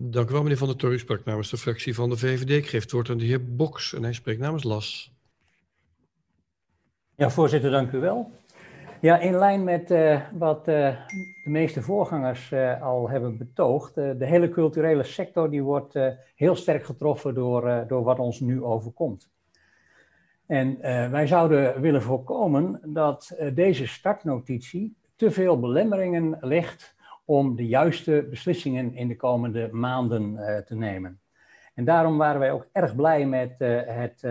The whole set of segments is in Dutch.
Dank u wel, meneer Van der Toor. U sprak namens de fractie van de VVD. Ik geef het woord aan de heer Boks en hij spreekt namens LAS. Ja, voorzitter, dank u wel. Ja, in lijn met uh, wat uh, de meeste voorgangers uh, al hebben betoogd, de hele culturele sector die wordt heel sterk getroffen door, door wat ons nu overkomt. En wij zouden willen voorkomen dat deze startnotitie te veel belemmeringen legt om de juiste beslissingen in de komende maanden te nemen. En daarom waren wij ook erg blij met het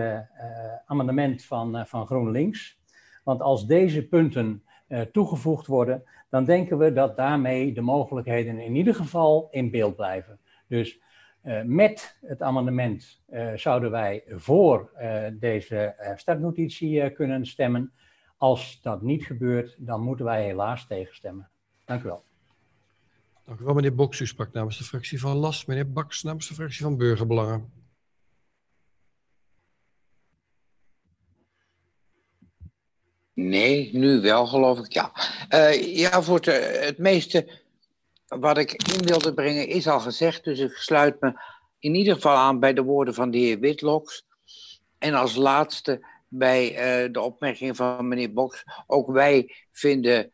amendement van, van GroenLinks. Want als deze punten toegevoegd worden, dan denken we dat daarmee de mogelijkheden in ieder geval in beeld blijven. Dus met het amendement zouden wij voor deze startnotitie kunnen stemmen. Als dat niet gebeurt, dan moeten wij helaas tegenstemmen. Dank u wel. Dank u wel, meneer Boks. U sprak namens de fractie van LAS. Meneer Baks namens de fractie van Burgerbelangen. Nee, nu wel geloof ik, ja. Uh, ja, voor het, het meeste wat ik in wilde brengen is al gezegd. Dus ik sluit me in ieder geval aan bij de woorden van de heer Witloks. En als laatste bij uh, de opmerking van meneer Boks. Ook wij vinden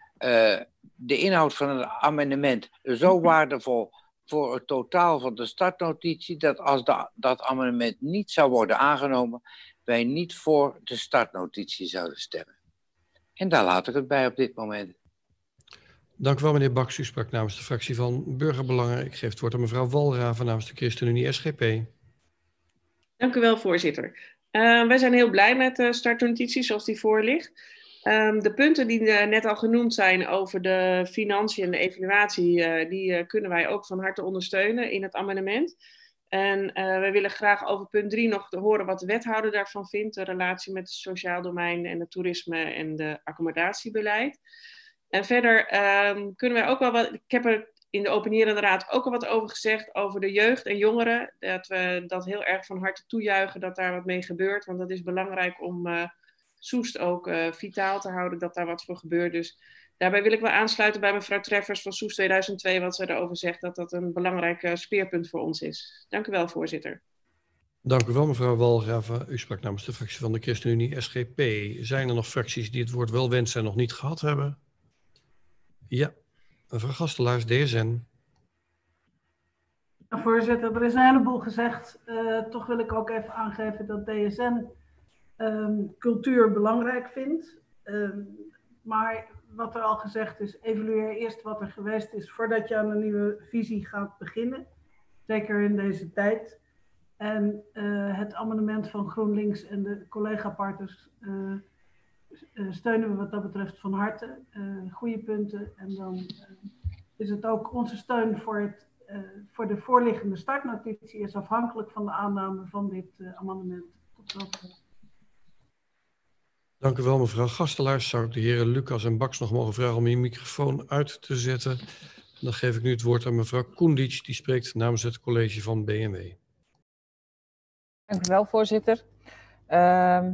de inhoud van het amendement zo waardevol voor het totaal van de startnotitie. Dat als de, dat amendement niet zou worden aangenomen, wij niet voor de startnotitie zouden stemmen. En daar laat ik het bij op dit moment. Dank u wel, meneer Baks. U sprak namens de fractie van Burgerbelangen. Ik geef het woord aan mevrouw Walraven namens de ChristenUnie SGP. Dank u wel, voorzitter. Uh, wij zijn heel blij met de startnotitie zoals die voor ligt. Um, de punten die uh, net al genoemd zijn over de financiën en de evaluatie, uh, die kunnen wij ook van harte ondersteunen in het amendement. En we willen graag over punt 3 nog horen wat de wethouder daarvan vindt. De relatie met het sociaal domein en het toerisme en de accommodatiebeleid. En verder um, kunnen wij ook wel wat. Ik heb er in de openierende raad ook al wat over gezegd. Over de jeugd en jongeren. Dat we dat heel erg van harte toejuichen dat daar wat mee gebeurt. Want dat is belangrijk om Soest ook uh, vitaal te houden. Dat daar wat voor gebeurt. Dus Daarbij wil ik wel aansluiten bij mevrouw Treffers van Soes 2002, wat ze erover zegt, dat dat een belangrijk uh, speerpunt voor ons is. Dank u wel, voorzitter. Dank u wel, mevrouw Walgraven. U sprak namens de fractie van de ChristenUnie SGP. Zijn er nog fracties die het woord wel wensen en nog niet gehad hebben? Ja, mevrouw Gastelaars, DSN. Ja, voorzitter, er is een heleboel gezegd. Uh, toch wil ik ook even aangeven dat DSN um, ehm, cultuur belangrijk vindt. Um, maar wat er al gezegd is, evalueer eerst wat er geweest is voordat je aan een nieuwe visie gaat beginnen. Zeker in deze tijd. En uh, het amendement van GroenLinks en de collega-partners uh, uh, steunen we wat dat betreft van harte. goede punten. En dan is het ook onze steun voor, het, voor de voorliggende startnotitie is afhankelijk van de aanname van dit amendement. Tot zover. Dank u wel, mevrouw Gastelaars. Zou ik de heren Lucas en Baks nog mogen vragen om je microfoon uit te zetten? Dan geef ik nu het woord aan mevrouw Koendic, die spreekt namens het college van BMW. Dank u wel, voorzitter. Uh,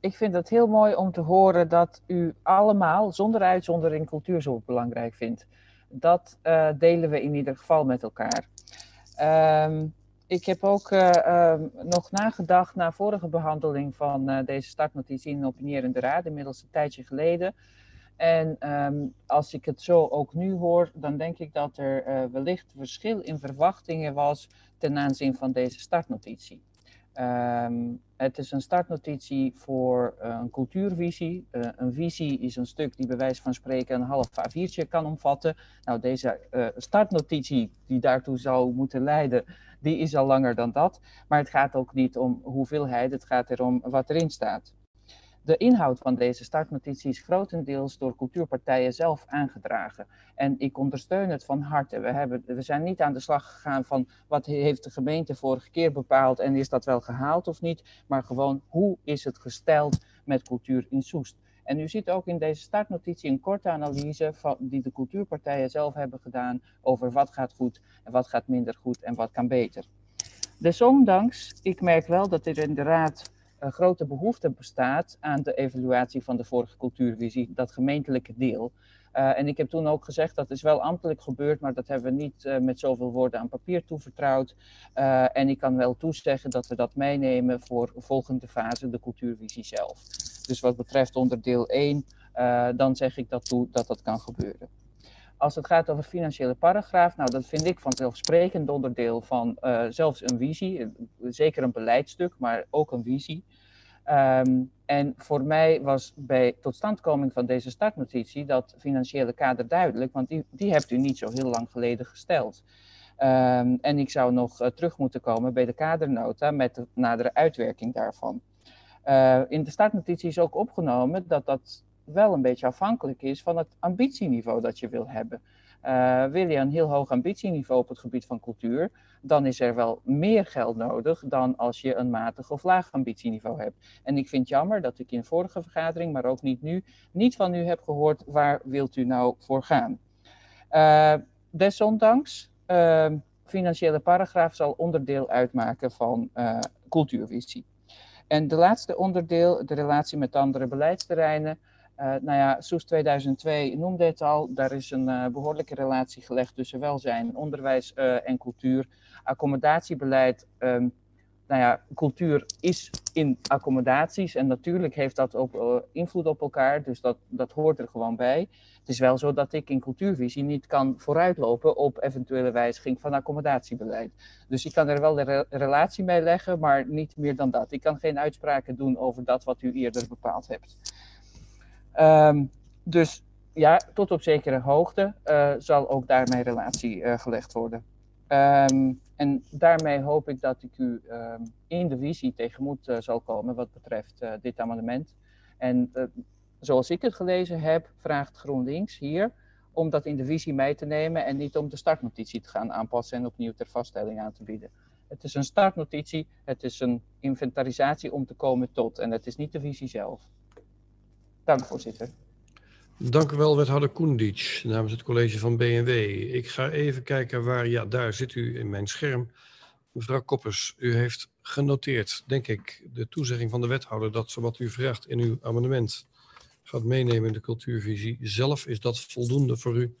ik vind het heel mooi om te horen dat u allemaal, zonder uitzondering, cultuur zo belangrijk vindt. Dat uh, delen we in ieder geval met elkaar. Uh, ik heb ook uh, uh, nog nagedacht na vorige behandeling van uh, deze startnotitie in de opinierende raad, inmiddels een tijdje geleden. En um, als ik het zo ook nu hoor, dan denk ik dat er wellicht verschil in verwachtingen was ten aanzien van deze startnotitie. Um, het is een startnotitie voor uh, een cultuurvisie. Uh, een visie is een stuk die bij wijze van spreken een half A4'tje kan omvatten. Nou, deze uh, startnotitie die daartoe zou moeten leiden, die is al langer dan dat. Maar het gaat ook niet om hoeveelheid, het gaat erom wat erin staat. De inhoud van deze startnotitie is grotendeels door cultuurpartijen zelf aangedragen. En ik ondersteun het van harte. We, hebben, we zijn niet aan de slag gegaan van wat heeft de gemeente vorige keer bepaald en is dat wel gehaald of niet. Maar gewoon hoe is het gesteld met cultuur in Soest. En u ziet ook in deze startnotitie een korte analyse van, die de cultuurpartijen zelf hebben gedaan over wat gaat goed en wat gaat minder goed en wat kan beter. Desondanks, ik merk wel dat er in de raad een grote behoefte bestaat aan de evaluatie van de vorige cultuurvisie, dat gemeentelijke deel. Uh, en ik heb toen ook gezegd dat is wel ambtelijk gebeurd, maar dat hebben we niet uh, met zoveel woorden aan papier toevertrouwd. En ik kan wel toezeggen dat we dat meenemen voor volgende fase, de cultuurvisie zelf. Dus wat betreft onderdeel 1, dan zeg ik dat toe dat dat kan gebeuren. Als het gaat over financiële paragraaf, nou dat vind ik vanzelfsprekend onderdeel van zelfs een visie, zeker een beleidstuk, maar ook een visie. Um, en voor mij was bij totstandkoming van deze startnotitie dat financiële kader duidelijk, want die, die hebt u niet zo heel lang geleden gesteld. Um, en ik zou nog uh, terug moeten komen bij de kadernota met de nadere uitwerking daarvan. In de startnotitie is ook opgenomen dat dat wel een beetje afhankelijk is van het ambitieniveau dat je wil hebben. Uh, wil je een heel hoog ambitieniveau op het gebied van cultuur, dan is er wel meer geld nodig dan als je een matig of laag ambitieniveau hebt. En ik vind het jammer dat ik in vorige vergadering, maar ook niet nu, niet van u heb gehoord waar wilt u nou voor gaan. Uh, desondanks, uh, financiële paragraaf zal onderdeel uitmaken van uh, cultuurvisie. En de laatste onderdeel, de relatie met andere beleidsterreinen. Uh, nou ja, Soes 2002 noemde het al. Daar is een uh, behoorlijke relatie gelegd tussen welzijn, onderwijs uh, en cultuur. Accommodatiebeleid, um, nou ja, cultuur is in accommodaties en natuurlijk heeft dat ook invloed op elkaar, dus dat, dat hoort er gewoon bij. Het is wel zo dat ik in cultuurvisie niet kan vooruitlopen op eventuele wijziging van accommodatiebeleid. Dus ik kan er wel de re relatie mee leggen, maar niet meer dan dat. Ik kan geen uitspraken doen over dat wat u eerder bepaald hebt. Um, dus ja, tot op zekere hoogte uh, zal ook daarmee relatie uh, gelegd worden. Um, en daarmee hoop ik dat ik u um, in de visie tegemoet uh, zal komen wat betreft dit amendement. En zoals ik het gelezen heb, vraagt GroenLinks hier om dat in de visie mee te nemen en niet om de startnotitie te gaan aanpassen en opnieuw ter vaststelling aan te bieden. Het is een startnotitie, het is een inventarisatie om te komen tot en het is niet de visie zelf. Dank, voorzitter. Dank u wel, wethouder Koendic, namens het college van BNW. Ik ga even kijken waar, ja, daar zit u in mijn scherm. Mevrouw Koppers, u heeft genoteerd, denk ik, de toezegging van de wethouder dat ze wat u vraagt in uw amendement gaat meenemen in de cultuurvisie. Zelf is dat voldoende voor u?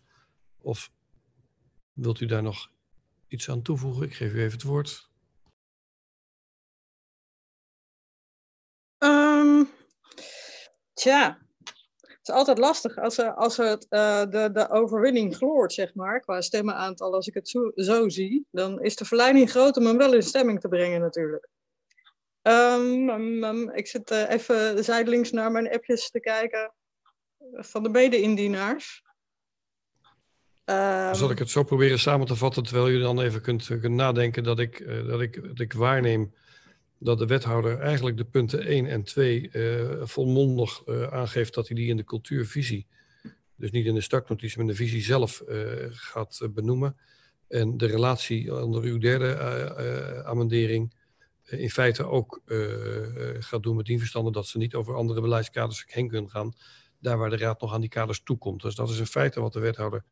Of wilt u daar nog iets aan toevoegen? Ik geef u even het woord. Um, Tja, het is altijd lastig als, als het, uh, de, de overwinning gloort, zeg maar, qua stemmenaantal. Als ik het zo, zo zie, dan is de verleiding groot om hem wel in stemming te brengen natuurlijk. Um, ik zit uh, even zijdelings naar mijn appjes te kijken van de mede-indienaars. Um, Zal ik het zo proberen samen te vatten, terwijl jullie dan even kunt, kunt nadenken dat ik, dat, ik, dat ik waarneem dat de wethouder eigenlijk de punten 1 en 2 uh, volmondig uh, aangeeft dat hij die in de cultuurvisie, dus niet in de startnotitie, maar in de visie zelf uh, gaat benoemen. En de relatie onder uw derde amendering in feite ook gaat doen met die verstanden dat ze niet over andere beleidskaders heen kunnen gaan, daar waar de raad nog aan die kaders toekomt. Dus dat is in feite wat de wethouder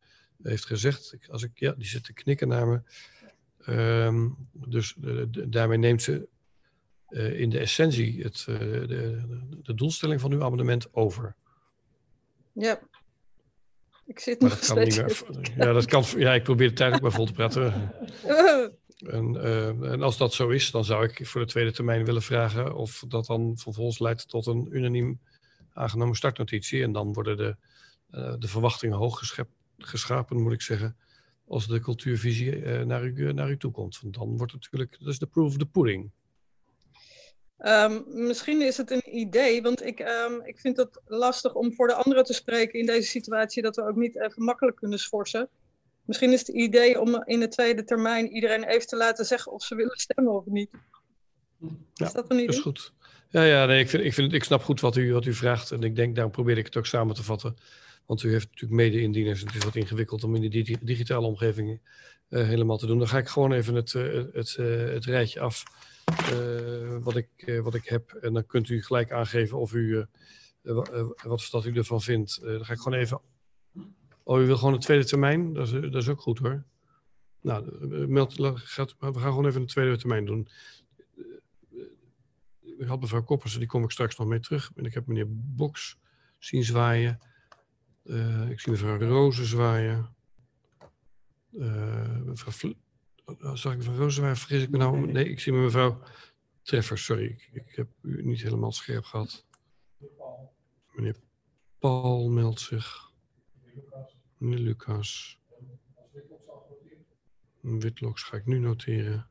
heeft gezegd. Als ik, ja, die zit te knikken naar me. Um, dus daarmee neemt ze uh, in de essentie het, uh, de, de, doelstelling van uw abonnement over. Ja. Ik zit maar nog dat kan niet meer. Ja, dat kan, ja, ik probeer de tijd ook maar vol te praten. en, uh, en, als dat zo is, dan zou ik voor de tweede termijn willen vragen of dat dan vervolgens leidt tot een unaniem aangenomen startnotitie. En dan worden de, de verwachtingen hoog geschapen, moet ik zeggen, als de cultuurvisie naar, u, naar u toe komt. Want dan wordt het natuurlijk, dat is de proof of the pudding. Um, misschien is het een idee, want ik, um, ik vind het lastig om voor de anderen te spreken in deze situatie, dat we ook niet even makkelijk kunnen schorsen. Misschien is het idee om in de tweede termijn iedereen even te laten zeggen of ze willen stemmen of niet. Ja, is dat een idee? Dat is goed. Ja, ja nee, ik, vind, ik, vind, ik snap goed wat u, wat u vraagt en ik denk, daarom probeer ik het ook samen te vatten. Want u heeft natuurlijk mede-indieners en het is wat ingewikkeld om in de digitale omgeving uh, helemaal te doen. Dan ga ik gewoon even het, uh, het, uh, het rijtje af wat, ik, uh, wat ik heb. En dan kunt u gelijk aangeven of u, uh, wat dat u ervan vindt. dan ga ik gewoon even... Oh, u wil gewoon een tweede termijn? Dat is, dat is ook goed hoor. Nou, meld, gaat, we gaan gewoon even een tweede termijn doen. Ik had mevrouw Koppers, die kom ik straks nog mee terug. En ik heb meneer Boks zien zwaaien. Ik zie mevrouw Rozen zwaaien. Uh, mevrouw Vl Zag ik mevrouw Rozen zwaaien? Vergis ik me nou? Nee, ik zie mevrouw Treffers, sorry. Ik, ik heb u niet helemaal scherp gehad. Meneer Paul meldt zich. Meneer Lucas. Witloks ga ik nu noteren.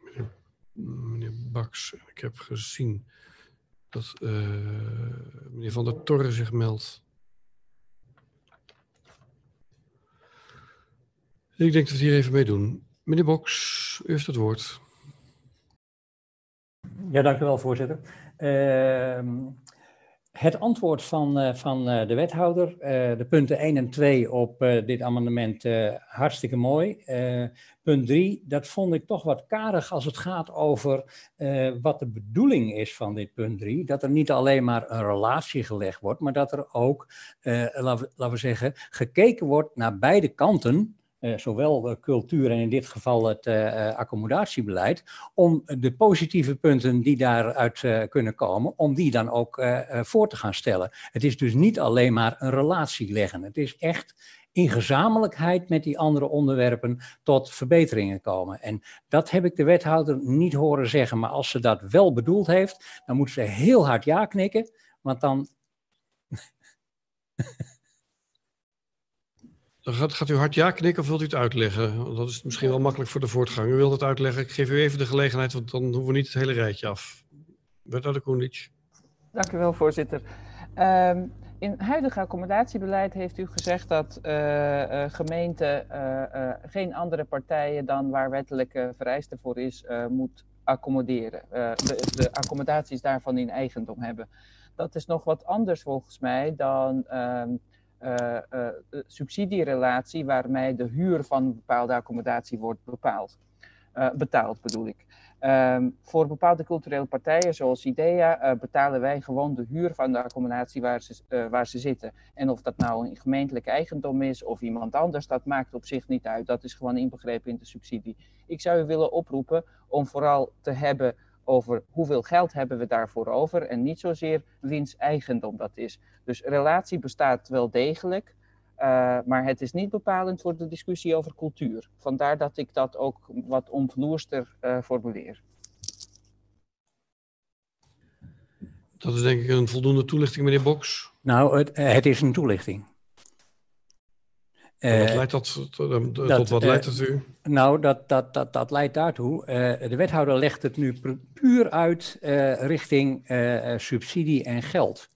Meneer, meneer Baks, ik heb gezien dat uh, meneer Van der Torre zich meldt. Ik denk dat we hier even mee doen. Meneer Boks, u heeft het woord. Ja, dank u wel, voorzitter. Uh, het antwoord van, uh, van uh, de wethouder, uh, de punten 1 en 2 op dit amendement, hartstikke mooi. punt 3, dat vond ik toch wat karig als het gaat over wat de bedoeling is van dit punt 3. Dat er niet alleen maar een relatie gelegd wordt, maar dat er ook, laten, we zeggen, gekeken wordt naar beide kanten zowel cultuur en in dit geval het uh, accommodatiebeleid, om de positieve punten die daaruit kunnen komen, om die dan ook voor te gaan stellen. Het is dus niet alleen maar een relatie leggen. Het is echt in gezamenlijkheid met die andere onderwerpen tot verbeteringen komen. En dat heb ik de wethouder niet horen zeggen, maar als ze dat wel bedoeld heeft, dan moet ze heel hard ja knikken, want dan... Gaat, u hard ja knikken of wilt u het uitleggen? Dat is misschien wel makkelijk voor de voortgang. U wilt het uitleggen. Ik geef u even de gelegenheid, want dan hoeven we niet het hele rijtje af. Wethouder Koenitsch. Dank u wel, voorzitter. Um, in huidige accommodatiebeleid heeft u gezegd dat uh, uh, gemeenten uh, geen andere partijen dan waar wettelijke vereiste voor is, moet accommoderen. De, de, accommodaties daarvan in eigendom hebben. Dat is nog wat anders volgens mij dan ehm, uh, uh, subsidierelatie waarmee de huur van bepaalde accommodatie wordt bepaald. Betaald bedoel ik. Um, voor bepaalde culturele partijen zoals IDEA betalen wij gewoon de huur van de accommodatie waar ze, waar ze zitten. En of dat nou een gemeentelijke eigendom is of iemand anders, dat maakt op zich niet uit. Dat is gewoon inbegrepen in de subsidie. Ik zou u willen oproepen om vooral te hebben over hoeveel geld hebben we daarvoor over en niet zozeer wiens eigendom dat is. Dus relatie bestaat wel degelijk, uh, maar het is niet bepalend voor de discussie over cultuur. Vandaar dat ik dat ook wat omvloerster uh, formuleer. Dat is denk ik een voldoende toelichting, meneer Boks. Nou, het, het is een toelichting. Wat leidt dat, tot, dat, wat leidt het u? Nou, dat, dat, dat, dat leidt daartoe. De wethouder legt het nu puur uit richting subsidie en geld.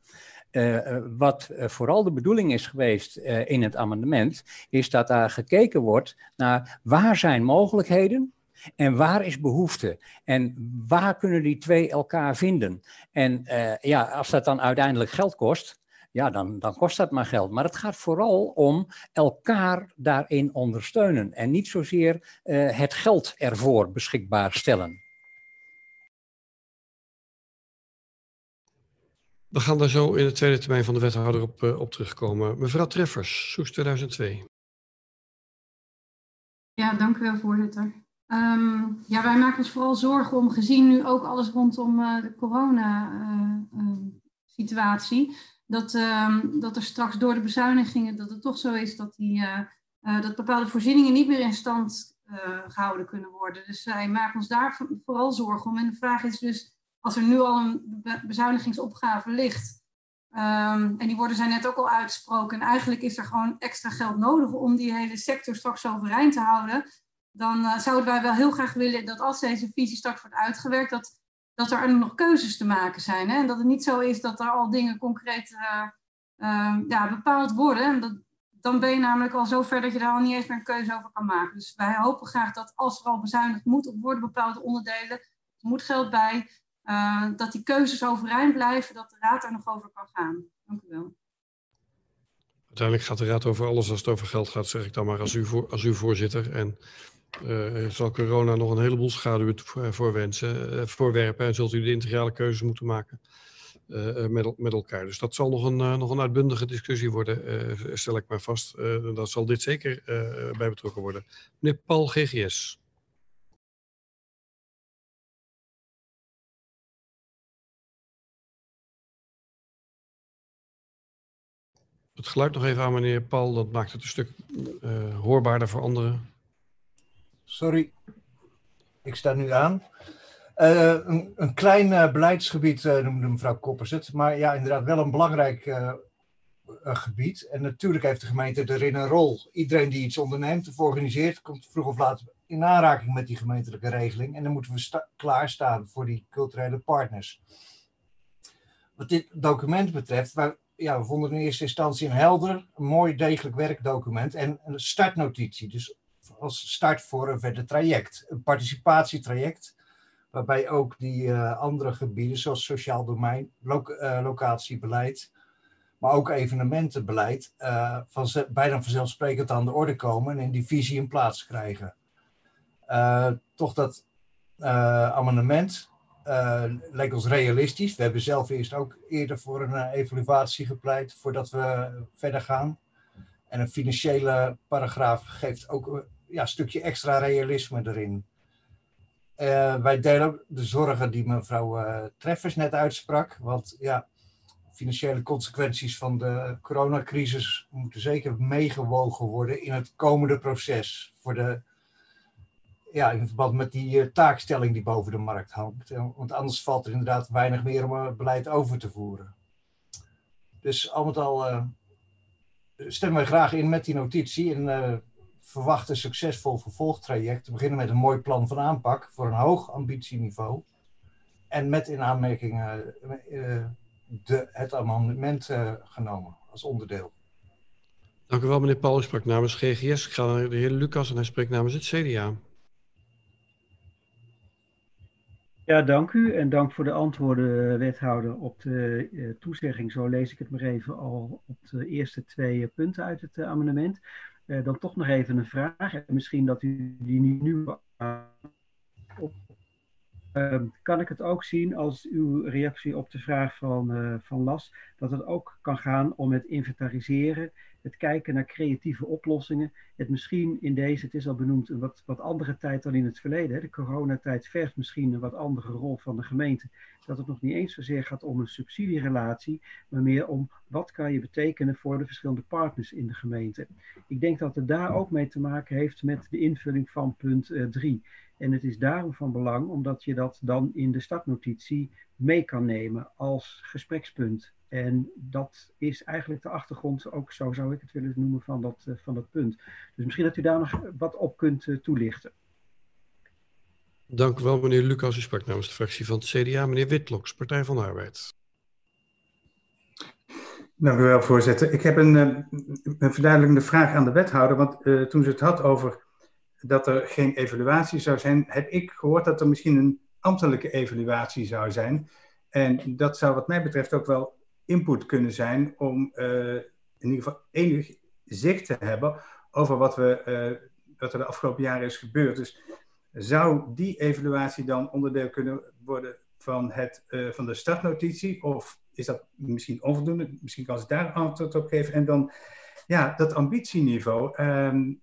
wat vooral de bedoeling is geweest in het amendement, is dat daar gekeken wordt naar waar zijn mogelijkheden en waar is behoefte? En waar kunnen die twee elkaar vinden? En ja, als dat dan uiteindelijk geld kost, ja, dan, dan kost dat maar geld. Maar het gaat vooral om elkaar daarin ondersteunen en niet zozeer uh, het geld ervoor beschikbaar stellen. We gaan daar zo in de tweede termijn van de wethouder op, uh, op terugkomen. Mevrouw Treffers, Soes 2002. Ja, dank u wel, voorzitter. Um, ja, wij maken ons vooral zorgen om, gezien nu ook alles rondom uh, de corona-situatie, dat, um, dat er straks door de bezuinigingen, dat het toch zo is dat, die, uh, uh, dat bepaalde voorzieningen niet meer in stand uh, gehouden kunnen worden. Dus wij maken ons daar vooral zorgen om. En de vraag is dus, als er nu al een bezuinigingsopgave ligt, um, en die worden zijn net ook al uitgesproken, en eigenlijk is er gewoon extra geld nodig om die hele sector straks overeind te houden, dan zouden wij wel heel graag willen dat als deze visie straks wordt uitgewerkt, dat dat er nog keuzes te maken zijn. Hè? En dat het niet zo is dat er al dingen concreet uh, uh, ja, bepaald worden. En dat, dan ben je namelijk al zo ver dat je daar al niet eens meer een keuze over kan maken. Dus wij hopen graag dat als er al bezuinigd moet worden bepaalde onderdelen, er moet geld bij, uh, dat die keuzes overeind blijven, dat de raad er nog over kan gaan. Dank u wel. Uiteindelijk gaat de raad over alles als het over geld gaat, zeg ik dan maar als u, als u voorzitter. En uh, zal corona nog een heleboel schaduwen voorwensen, uh, voorwerpen en zult u de integrale keuzes moeten maken met, met elkaar. Dus dat zal nog een, nog een uitbundige discussie worden, stel ik maar vast. dat zal dit zeker bij betrokken worden. Meneer Paul, GGS. het geluid nog even aan, meneer Paul. Dat maakt het een stuk hoorbaarder voor anderen. Sorry, ik sta nu aan. Uh, een, een, klein uh, beleidsgebied noemde mevrouw Koppers het. Maar ja, inderdaad wel een belangrijk gebied. En natuurlijk heeft de gemeente erin een rol. Iedereen die iets onderneemt of organiseert, komt vroeg of laat in aanraking met die gemeentelijke regeling. En dan moeten we klaarstaan voor die culturele partners. Wat dit document betreft, waar, ja, we vonden in eerste instantie een helder, mooi degelijk werkdocument en een startnotitie. Dus als start voor een verder traject. Een participatietraject, waarbij ook die uh, andere gebieden, zoals sociaal domein, uh, locatiebeleid, maar ook evenementenbeleid, uh, van bijna vanzelfsprekend aan de orde komen en in die visie een plaats krijgen. toch dat amendement leek ons realistisch. We hebben zelf eerst ook eerder voor een evaluatie gepleit voordat we verder gaan. En een financiële paragraaf geeft ook ja, stukje extra realisme erin. Uh, wij delen de zorgen die mevrouw uh, Treffers net uitsprak. Want ja, financiële consequenties van de coronacrisis moeten zeker meegewogen worden in het komende proces. Voor de, ja, in verband met die uh, taakstelling die boven de markt hangt. Want anders valt er inderdaad weinig meer om beleid over te voeren. Dus al met al stemmen wij graag in met die notitie. En verwacht een succesvol vervolgtraject. Te beginnen met een mooi plan van aanpak voor een hoog ambitieniveau. En met in aanmerking uh, de, het amendement uh, genomen als onderdeel. Dank u wel, meneer Paul. U sprak namens GGS. Ik ga naar de heer Lucas en hij spreekt namens het CDA. Ja, dank u en dank voor de antwoorden, wethouder, op de uh, toezegging. Zo lees ik het maar even al op de eerste twee punten uit het uh, amendement. Uh, dan toch nog even een vraag. En misschien dat u die nu uh, kan ik het ook zien als uw reactie op de vraag van, uh, van Las, dat het ook kan gaan om het inventariseren, het kijken naar creatieve oplossingen, het misschien in deze, het is al benoemd, een wat, wat andere tijd dan in het verleden. De coronatijd vergt misschien een wat andere rol van de gemeente dat het nog niet eens zozeer gaat om een subsidierelatie, maar meer om wat kan je betekenen voor de verschillende partners in de gemeente. Ik denk dat het daar ook mee te maken heeft met de invulling van punt 3. Uh, en het is daarom van belang omdat je dat dan in de startnotitie mee kan nemen als gesprekspunt. En dat is eigenlijk de achtergrond, ook zo zou ik het willen noemen, van dat, uh, van dat punt. Dus misschien dat u daar nog wat op kunt uh, toelichten. Dank u wel, meneer Lucas. U sprak namens de fractie van het CDA. Meneer Witloks, Partij van de Arbeid. Dank u wel, voorzitter. Ik heb een, eh, een verduidelijkende vraag aan de wethouder. Want uh, toen ze het had over dat er geen evaluatie zou zijn, heb ik gehoord dat er misschien een ambtelijke evaluatie zou zijn. En dat zou wat mij betreft ook wel input kunnen zijn om uh, in ieder geval enig zicht te hebben over wat, we, wat er de afgelopen jaren is gebeurd. Dus zou die evaluatie dan onderdeel kunnen worden van, het, uh, van de startnotitie? Of is dat misschien onvoldoende? Misschien kan ze daar antwoord op geven. En dan, ja, dat ambitieniveau. Um,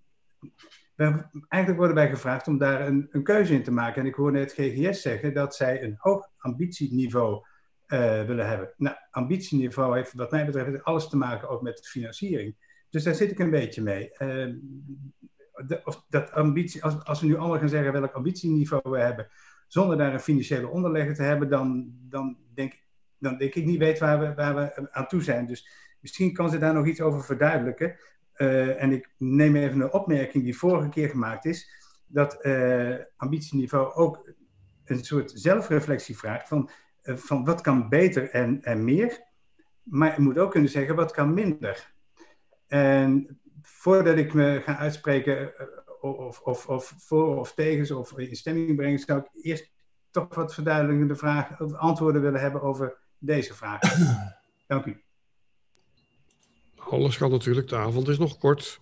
eigenlijk worden wij gevraagd om daar een, een, keuze in te maken. En ik hoorde het GGS zeggen dat zij een hoog ambitieniveau uh, willen hebben. Nou, ambitieniveau heeft wat mij betreft alles te maken ook met financiering. Dus daar zit ik een beetje mee. Uh, of dat ambitie, als, als we nu allemaal gaan zeggen welk ambitieniveau we hebben, zonder daar een financiële onderlegger te hebben, dan, dan, denk, dan denk ik niet weet waar we, aan toe zijn. Dus misschien kan ze daar nog iets over verduidelijken. Uh, en ik neem even een opmerking die vorige keer gemaakt is, dat uh, ambitieniveau ook een soort zelfreflectie vraagt van, van wat kan beter en, en meer. Maar je moet ook kunnen zeggen wat kan minder. En voordat ik me ga uitspreken eh, of, of, of voor of tegen of in stemming brengen, zou ik eerst toch wat verduidelijkende vragen, antwoorden willen hebben over deze vraag. Dank u. Alles kan natuurlijk, de avond is nog kort.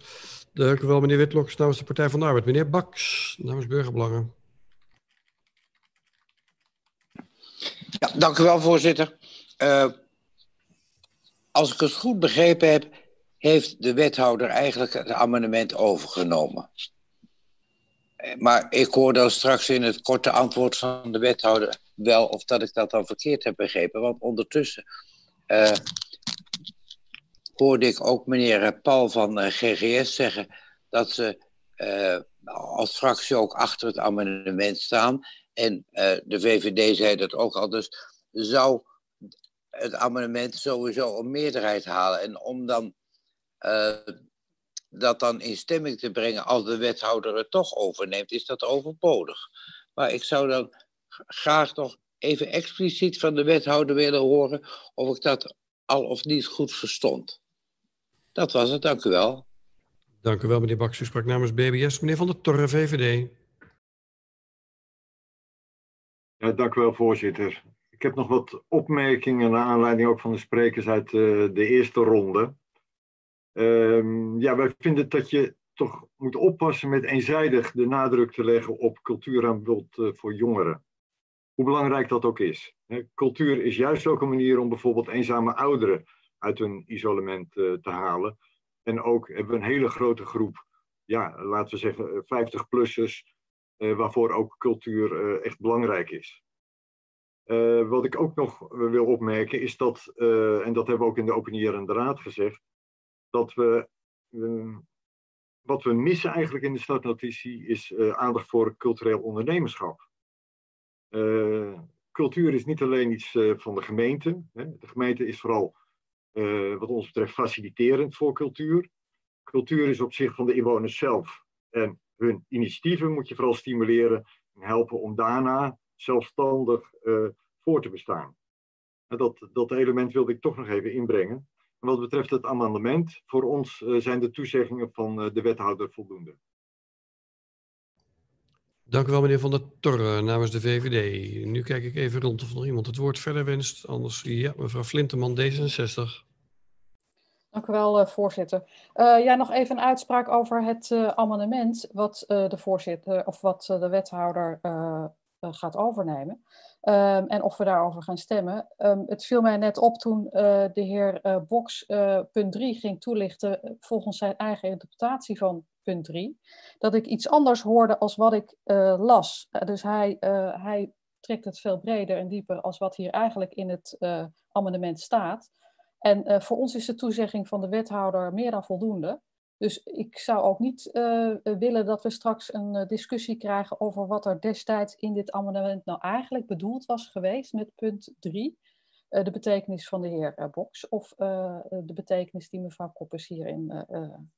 Dank u wel, meneer Witloks namens de Partij van de Arbeid. Meneer Baks namens Burgerbelangen. Ja, dank u wel, voorzitter. Uh, als ik het goed begrepen heb, heeft de wethouder eigenlijk het amendement overgenomen. Eh, maar ik hoorde straks in het korte antwoord van de wethouder wel of dat ik dat dan verkeerd heb begrepen. Want ondertussen uh, hoorde ik ook meneer Paul van GGS zeggen dat ze als fractie ook achter het amendement staan. En de VVD zei dat ook al. Dus zou het amendement sowieso een meerderheid halen. En om dan dat dan in stemming te brengen als de wethouder het toch overneemt, is dat overbodig. Maar ik zou dan graag nog even expliciet van de wethouder willen horen of ik dat al of niet goed verstond. Dat was het, dank u wel. Dank u wel, meneer Baks. U sprak namens BBS. Meneer Van der Torre, VVD. Ja, dank u wel, voorzitter. Ik heb nog wat opmerkingen naar aanleiding ook van de sprekers uit de, eh, de eerste ronde. Um, ja, wij vinden dat je toch moet oppassen met eenzijdig de nadruk te leggen op cultuuraanbod uh, voor jongeren. Hoe belangrijk dat ook is. cultuur is juist ook een manier om bijvoorbeeld eenzame ouderen uit hun isolement uh, te halen. En ook hebben we een hele grote groep, ja, laten we zeggen 50-plussers, uh, eh, waarvoor ook cultuur echt belangrijk is. wat ik ook nog wil opmerken is dat, en dat hebben we ook in de openierende raad gezegd, dat we. Uh, wat we missen eigenlijk in de startnotitie is aandacht voor cultureel ondernemerschap. Cultuur is niet alleen iets van de gemeente. Hè. De gemeente is vooral, wat ons betreft, faciliterend voor cultuur. Cultuur is op zich van de inwoners zelf. En hun initiatieven moet je vooral stimuleren en helpen om daarna zelfstandig voor te bestaan. En dat, dat element wilde ik toch nog even inbrengen. Wat betreft het amendement, voor ons uh, zijn de toezeggingen van uh, de wethouder voldoende. Dank u wel, meneer Van der Torre, namens de VVD. Nu kijk ik even rond of nog iemand het woord verder wenst. Anders, ja, mevrouw Flinteman, D66. Dank u wel, uh, voorzitter. ja, nog even een uitspraak over het amendement, wat de voorzitter of wat de wethouder gaat overnemen. Um, en of we daarover gaan stemmen. Um, het viel mij net op toen de heer Boks punt 3 ging toelichten volgens zijn eigen interpretatie van punt 3, dat ik iets anders hoorde als wat ik las. dus hij, hij trekt het veel breder en dieper als wat hier eigenlijk in het amendement staat. En voor ons is de toezegging van de wethouder meer dan voldoende. Dus ik zou ook niet uh, willen dat we straks een uh, discussie krijgen over wat er destijds in dit amendement nou eigenlijk bedoeld was geweest met punt 3. Uh, de betekenis van de heer Boks of de betekenis die mevrouw Koppers hier in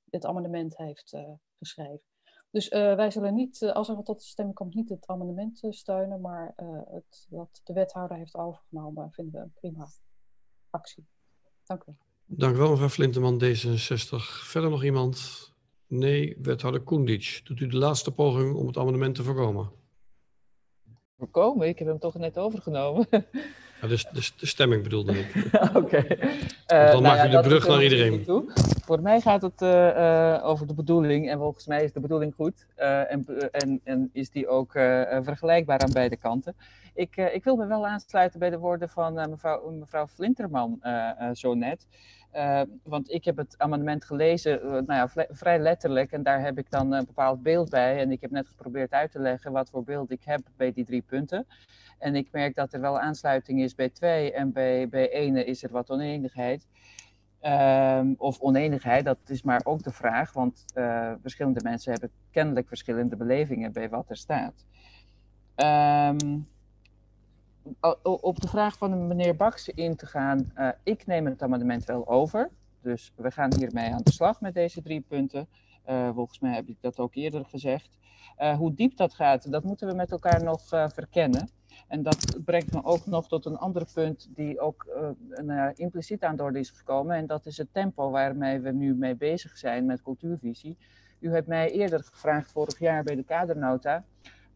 dit amendement heeft geschreven. Dus wij zullen niet, als er tot de stemming komt, niet het amendement steunen, maar het, wat de wethouder heeft overgenomen vinden we een prima actie. Dank u. Wel, mevrouw Flinteman, D66. Verder nog iemand? Nee, wethouder Koendic. Doet u de laatste poging om het amendement te voorkomen? Voorkomen? Ik heb hem toch net overgenomen. Ja, dus de, de stemming bedoelde ik. Oké. Okay. Uh, dan nou maak u ja, de brug naar iedereen. Voor mij gaat het uh, uh, over de bedoeling. En volgens mij is de bedoeling goed. En, en, en, is die ook vergelijkbaar aan beide kanten. Ik, ik wil me wel aansluiten bij de woorden van mevrouw, mevrouw Flinterman zo net. Uh, want ik heb het amendement gelezen, uh, nou ja, vrij letterlijk, en daar heb ik dan een bepaald beeld bij. En ik heb net geprobeerd uit te leggen wat voor beeld ik heb bij die drie punten. En ik merk dat er wel aansluiting is bij twee en bij, bij ene is er wat oneenigheid. Um, of oneenigheid, dat is maar ook de vraag, want uh, verschillende mensen hebben kennelijk verschillende belevingen bij wat er staat. Um, op de vraag van meneer Baks in te gaan, uh, ik neem het amendement wel over. Dus we gaan hiermee aan de slag met deze drie punten. Uh, volgens mij heb ik dat ook eerder gezegd. Uh, hoe diep dat gaat, dat moeten we met elkaar nog verkennen. En dat brengt me ook nog tot een ander punt die ook uh, impliciet aan de orde is gekomen. En dat is het tempo waarmee we nu mee bezig zijn met cultuurvisie. U hebt mij eerder gevraagd vorig jaar bij de kadernota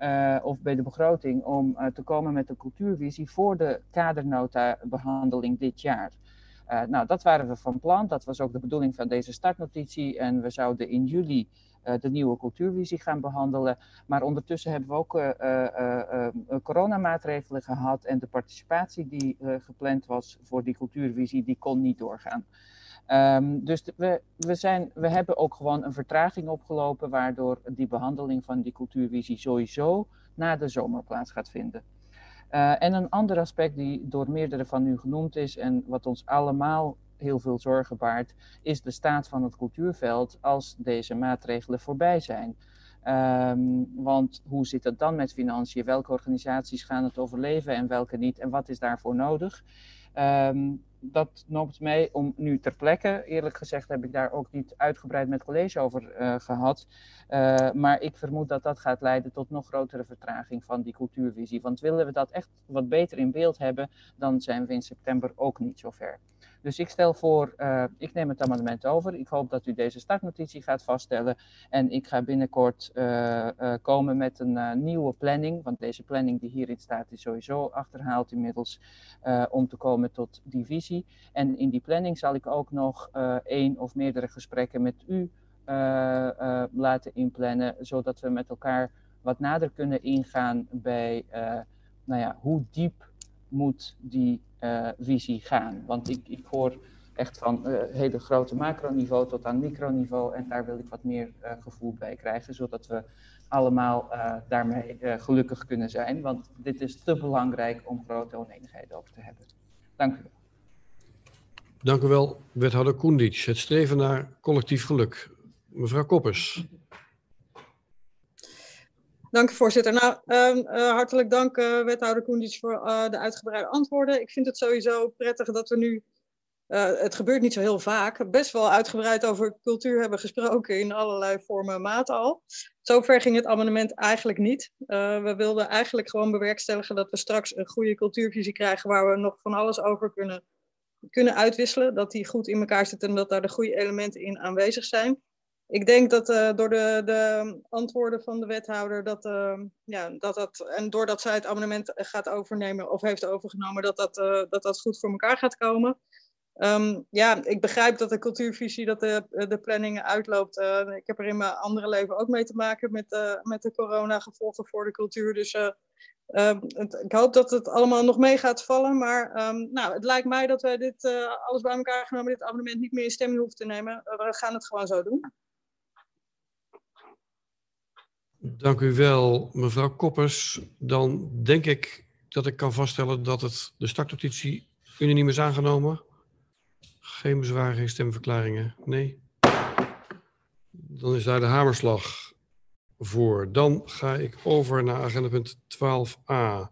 uh, of bij de begroting om uh, te komen met een cultuurvisie voor de kadernota behandeling dit jaar. Uh, nou, dat waren we van plan. Dat was ook de bedoeling van deze startnotitie. En we zouden in juli de nieuwe cultuurvisie gaan behandelen. Maar ondertussen hebben we ook coronamaatregelen gehad. En de participatie die gepland was voor die cultuurvisie, die kon niet doorgaan. Um, dus we, we, zijn, we hebben ook gewoon een vertraging opgelopen, waardoor die behandeling van die cultuurvisie sowieso na de zomer plaats gaat vinden. Uh, en een ander aspect die door meerdere van u genoemd is en wat ons allemaal heel veel zorgen baart, is de staat van het cultuurveld als deze maatregelen voorbij zijn. Um, want hoe zit het dan met financiën? Welke organisaties gaan het overleven en welke niet? En wat is daarvoor nodig? Um, dat noopt mij om nu ter plekke. Eerlijk gezegd heb ik daar ook niet uitgebreid met college over uh, gehad. Uh, maar ik vermoed dat dat gaat leiden tot nog grotere vertraging van die cultuurvisie. Want willen we dat echt wat beter in beeld hebben, dan zijn we in september ook niet zo ver. Dus ik stel voor, uh, ik neem het amendement over. Ik hoop dat u deze startnotitie gaat vaststellen. En ik ga binnenkort uh, uh, komen met een nieuwe planning. Want deze planning die hierin staat is sowieso achterhaald inmiddels. om te komen tot die visie. En in die planning zal ik ook nog één of meerdere gesprekken met u laten inplannen. Zodat we met elkaar wat nader kunnen ingaan bij nou ja, hoe diep moet die uh, visie gaan. Want ik, ik hoor echt van uh, hele grote macroniveau tot aan microniveau en daar wil ik wat meer uh, gevoel bij krijgen, zodat we allemaal daarmee gelukkig kunnen zijn. Want dit is te belangrijk om grote oneenigheid over te hebben. Dank u wel. Dank u wel, wethouder Koendic. Het streven naar collectief geluk. Mevrouw Koppers. Dank u, voorzitter. Nou, uh, uh, hartelijk dank, uh, wethouder Koendits, voor de uitgebreide antwoorden. Ik vind het sowieso prettig dat we nu, het gebeurt niet zo heel vaak, best wel uitgebreid over cultuur hebben gesproken in allerlei vormen en maten al. Zover ging het amendement eigenlijk niet. we wilden eigenlijk gewoon bewerkstelligen dat we straks een goede cultuurvisie krijgen waar we nog van alles over kunnen, kunnen uitwisselen. Dat die goed in elkaar zit en dat daar de goede elementen in aanwezig zijn ik denk dat uh, door de, de, antwoorden van de wethouder, dat, uh, ja, dat dat, en doordat zij het amendement gaat overnemen of heeft overgenomen, dat dat, uh, dat, dat goed voor elkaar gaat komen. Um, ja, ik begrijp dat de cultuurvisie, dat de, de planning uitloopt. ik heb er in mijn andere leven ook mee te maken met, met de corona-gevolgen voor de cultuur. Dus ehm, ik hoop dat het allemaal nog mee gaat vallen. Maar nou, het lijkt mij dat wij dit alles bij elkaar genomen, dit amendement niet meer in stemming hoeven te nemen. we gaan het gewoon zo doen. Dank u wel, mevrouw Koppers. Dan denk ik dat ik kan vaststellen dat het de startnotitie unaniem is aangenomen. Geen bezwaren, geen stemverklaringen. Nee. Dan is daar de hamerslag voor. Dan ga ik over naar agenda punt 12a.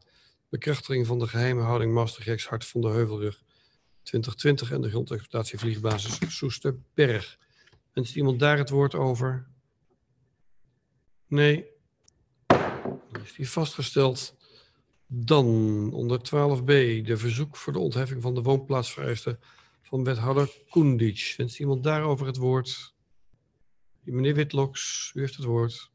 Bekrachtiging van de geheime houding Mastergex Hart van de Heuvelrug 2020 en de grondexploitatie vliegbasis Soesterberg. Wenst iemand daar het woord over? Nee. Is die vastgesteld. Dan onder 12b de verzoek voor de ontheffing van de woonplaatsvereisten van wethouder Koendic. Wenst iemand daarover het woord? Meneer Witloks, u heeft het woord.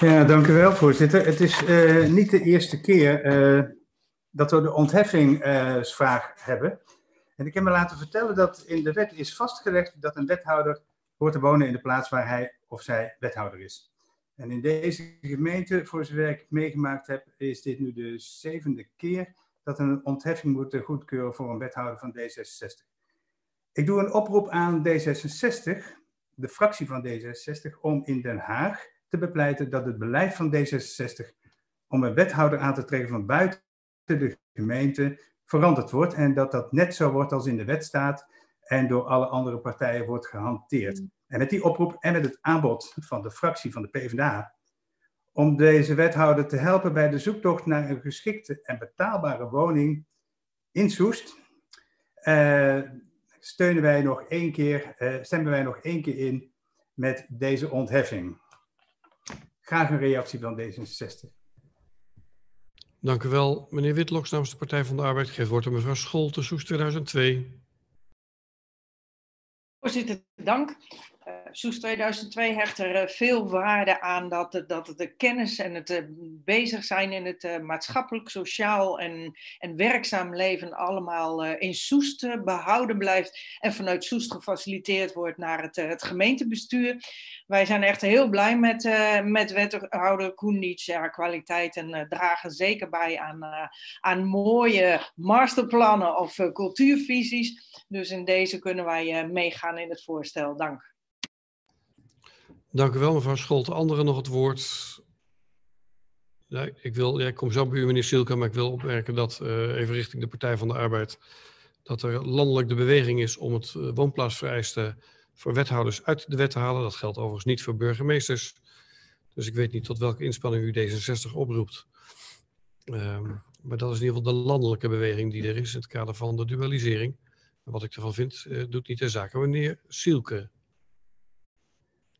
Ja, dank u wel, voorzitter. Het is uh, niet de eerste keer uh, dat we de ontheffingsvraag hebben. En ik heb me laten vertellen dat in de wet is vastgelegd dat een wethouder hoort te wonen in de plaats waar hij of zij wethouder is. En in deze gemeente, voor zover ik meegemaakt heb, is dit nu de zevende keer dat een ontheffing moet goedkeuren voor een wethouder van D66. Ik doe een oproep aan D66, de fractie van D66, om in Den Haag te bepleiten dat het beleid van D66 om een wethouder aan te trekken van buiten de gemeente veranderd wordt en dat dat net zo wordt als in de wet staat en door alle andere partijen wordt gehanteerd. Mm. En met die oproep en met het aanbod van de fractie van de PvdA om deze wethouder te helpen bij de zoektocht naar een geschikte en betaalbare woning in Soest, uh, steunen wij nog één keer, uh, stemmen wij nog één keer in met deze ontheffing. Graag een reactie van D66. Dank u wel. Meneer Witloks namens de Partij van de Arbeid geeft woord aan mevrouw Scholte, Soes 2002. Voorzitter, dank. Uh, Soes 2002 hecht er uh, veel waarde aan dat, dat de kennis en het bezig zijn in het maatschappelijk, sociaal en, en werkzaam leven allemaal in Soest behouden blijft en vanuit Soest gefaciliteerd wordt naar het, het gemeentebestuur. Wij zijn echt heel blij met, met wethouder Koenits. Ja, kwaliteiten dragen zeker bij aan, aan mooie masterplannen of cultuurvisies. Dus in deze kunnen wij meegaan in het voorstel. Dank. Dank u wel, mevrouw Scholte. Anderen nog het woord? Nee, ik, wil, ja, ik kom zo bij u, meneer Sielke, maar ik wil opmerken dat, uh, even richting de Partij van de Arbeid, dat er landelijk de beweging is om het uh, woonplaatsvereiste voor wethouders uit de wet te halen. Dat geldt overigens niet voor burgemeesters. Dus ik weet niet tot welke inspanning u D66 oproept. Um, maar dat is in ieder geval de landelijke beweging die er is in het kader van de dualisering. En wat ik ervan vind, uh, doet niet de zaken. Meneer Sielke,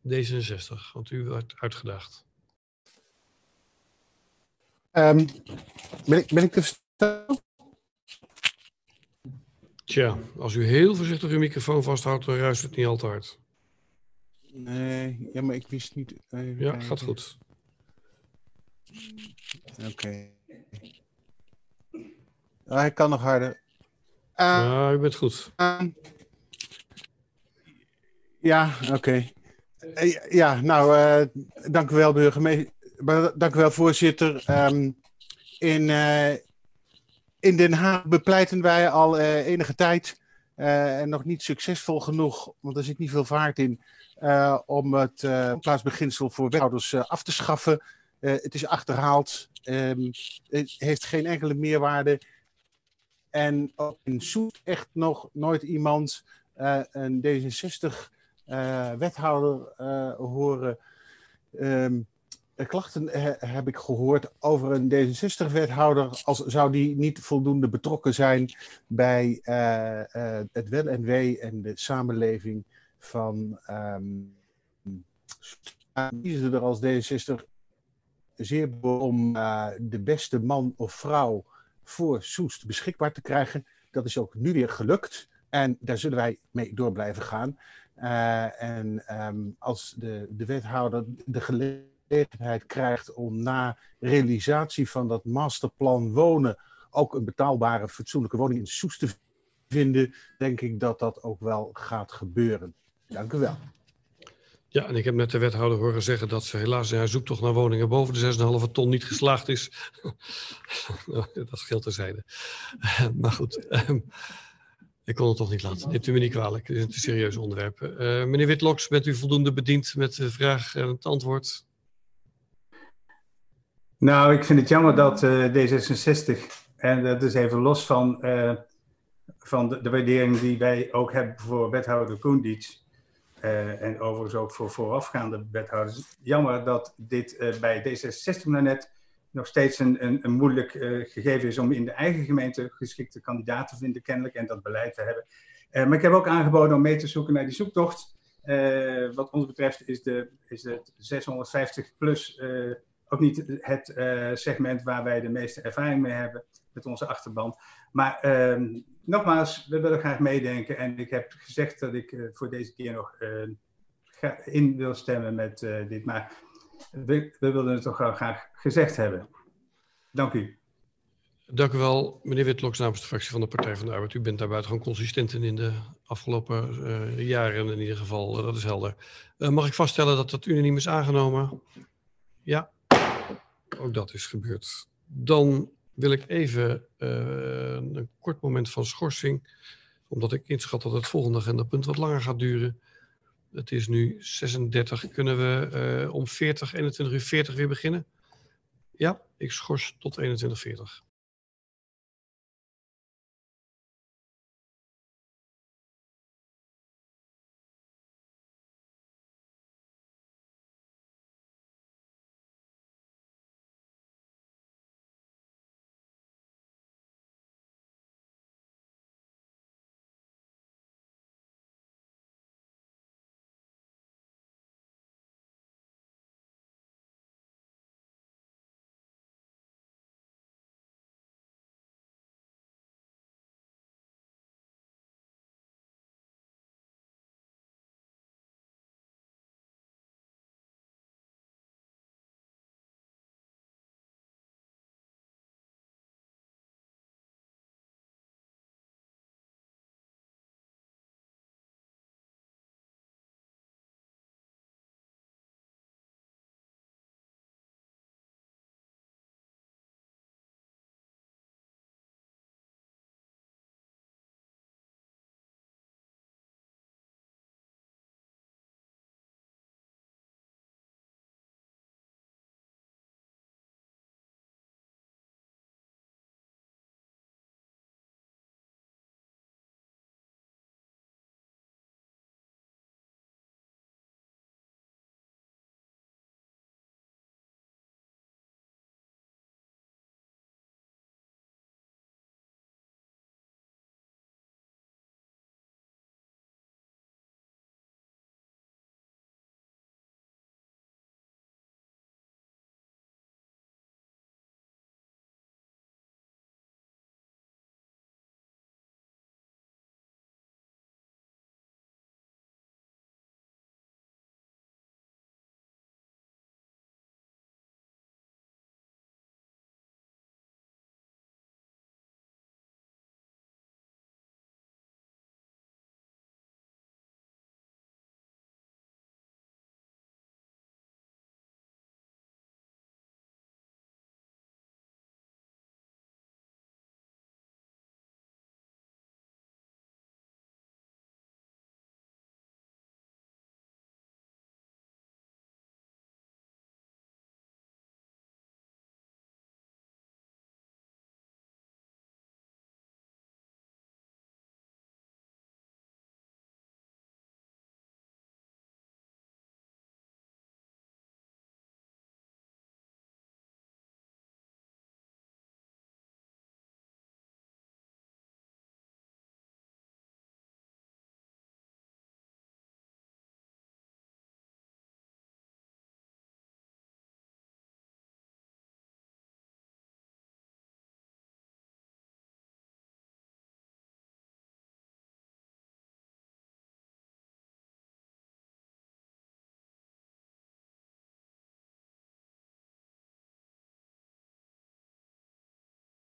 D66, want u werd uitgedaagd. Um, ben, ik, ben ik te verstaan? Tja, als u heel voorzichtig uw microfoon vasthoudt, dan ruist het niet al te hard. Nee, ja, maar ik wist niet. Even ja, gaat goed. Oké. Okay. Ah, hij kan nog harder. Uh, ja, u bent goed. Uh, ja, oké. Okay. Uh, ja, nou, uh, dank u wel, burgemeester. Dank u wel, voorzitter. Um, in, uh, in Den Haag bepleiten wij al enige tijd, en nog niet succesvol genoeg, want er zit niet veel vaart in, om het plaatsbeginsel voor wethouders af te schaffen. het is achterhaald, um, het heeft geen enkele meerwaarde. En ook in Soet echt nog nooit iemand een D66-wethouder horen. Um, klachten heb ik gehoord over een D66-wethouder, als zou die niet voldoende betrokken zijn bij uh, het wel en wee en de samenleving van. Um, kiezen er als D66 zeer om de beste man of vrouw voor Soest beschikbaar te krijgen. Dat is ook nu weer gelukt en daar zullen wij mee door blijven gaan. En um, als de, de wethouder de gelegenheid gelegenheid krijgt om na realisatie van dat masterplan wonen ook een betaalbare, fatsoenlijke woning in Soest te vinden, denk ik dat dat ook wel gaat gebeuren. Dank u wel. Ja, en ik heb net de wethouder horen zeggen dat ze helaas in haar zoektocht naar woningen boven de 6,5 ton niet geslaagd is. dat scheelt terzijde. maar goed, ehm, ik kon het toch niet laten. Neemt u me niet kwalijk, het is een serieus onderwerp. Uh, meneer Witloks, bent u voldoende bediend met de vraag en het antwoord? Nou, ik vind het jammer dat uh, D66, en dat is even los van, uh, van de, de, waardering die wij ook hebben voor wethouder Koendits, en overigens ook voor voorafgaande wethouders. Jammer dat dit bij D66 nou net nog steeds een, een, een moeilijk gegeven is om in de eigen gemeente geschikte kandidaat te vinden, kennelijk, en dat beleid te hebben. maar ik heb ook aangeboden om mee te zoeken naar die zoektocht. wat ons betreft is, de, is het 650 plus ook niet het segment waar wij de meeste ervaring mee hebben met onze achterban. Maar uh, nogmaals, we willen graag meedenken. En ik heb gezegd dat ik voor deze keer nog in wil stemmen met dit. Maar we, we wilden het toch wel graag gezegd hebben. Dank u. Dank u wel, meneer Witloks namens de fractie van de Partij van de Arbeid. U bent daar buitengewoon consistent in in de afgelopen jaren in ieder geval. dat is helder. mag ik vaststellen dat dat unaniem is aangenomen? Ja, ook dat is gebeurd. Dan wil ik even een kort moment van schorsing, omdat ik inschat dat het volgende agendapunt wat langer gaat duren. Het is nu 36. Kunnen we om 40, 21 uur 40 weer beginnen? Ja, ik schors tot 21.40.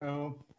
Oh.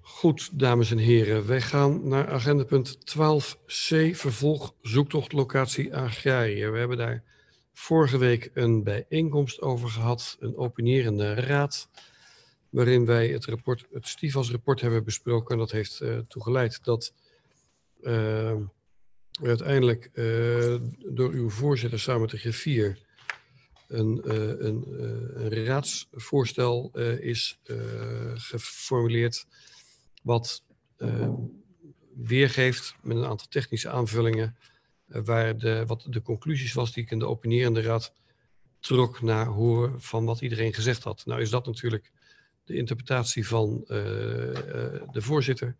Goed, dames en heren. Wij gaan naar agendapunt 12c, vervolg zoektocht locatie Agrarië. We hebben daar vorige week een bijeenkomst over gehad, een opinierende raad, waarin wij het, rapport, het Stivas rapport hebben besproken. En dat heeft uh, toegeleid dat uh, uiteindelijk uh, door uw voorzitter samen met de griffier een, een, een raadsvoorstel is geformuleerd wat weergeeft met een aantal technische aanvullingen, waar de, wat de conclusies was die ik in de opinierende raad trok naar horen van wat iedereen gezegd had. Nou is dat natuurlijk de interpretatie van de voorzitter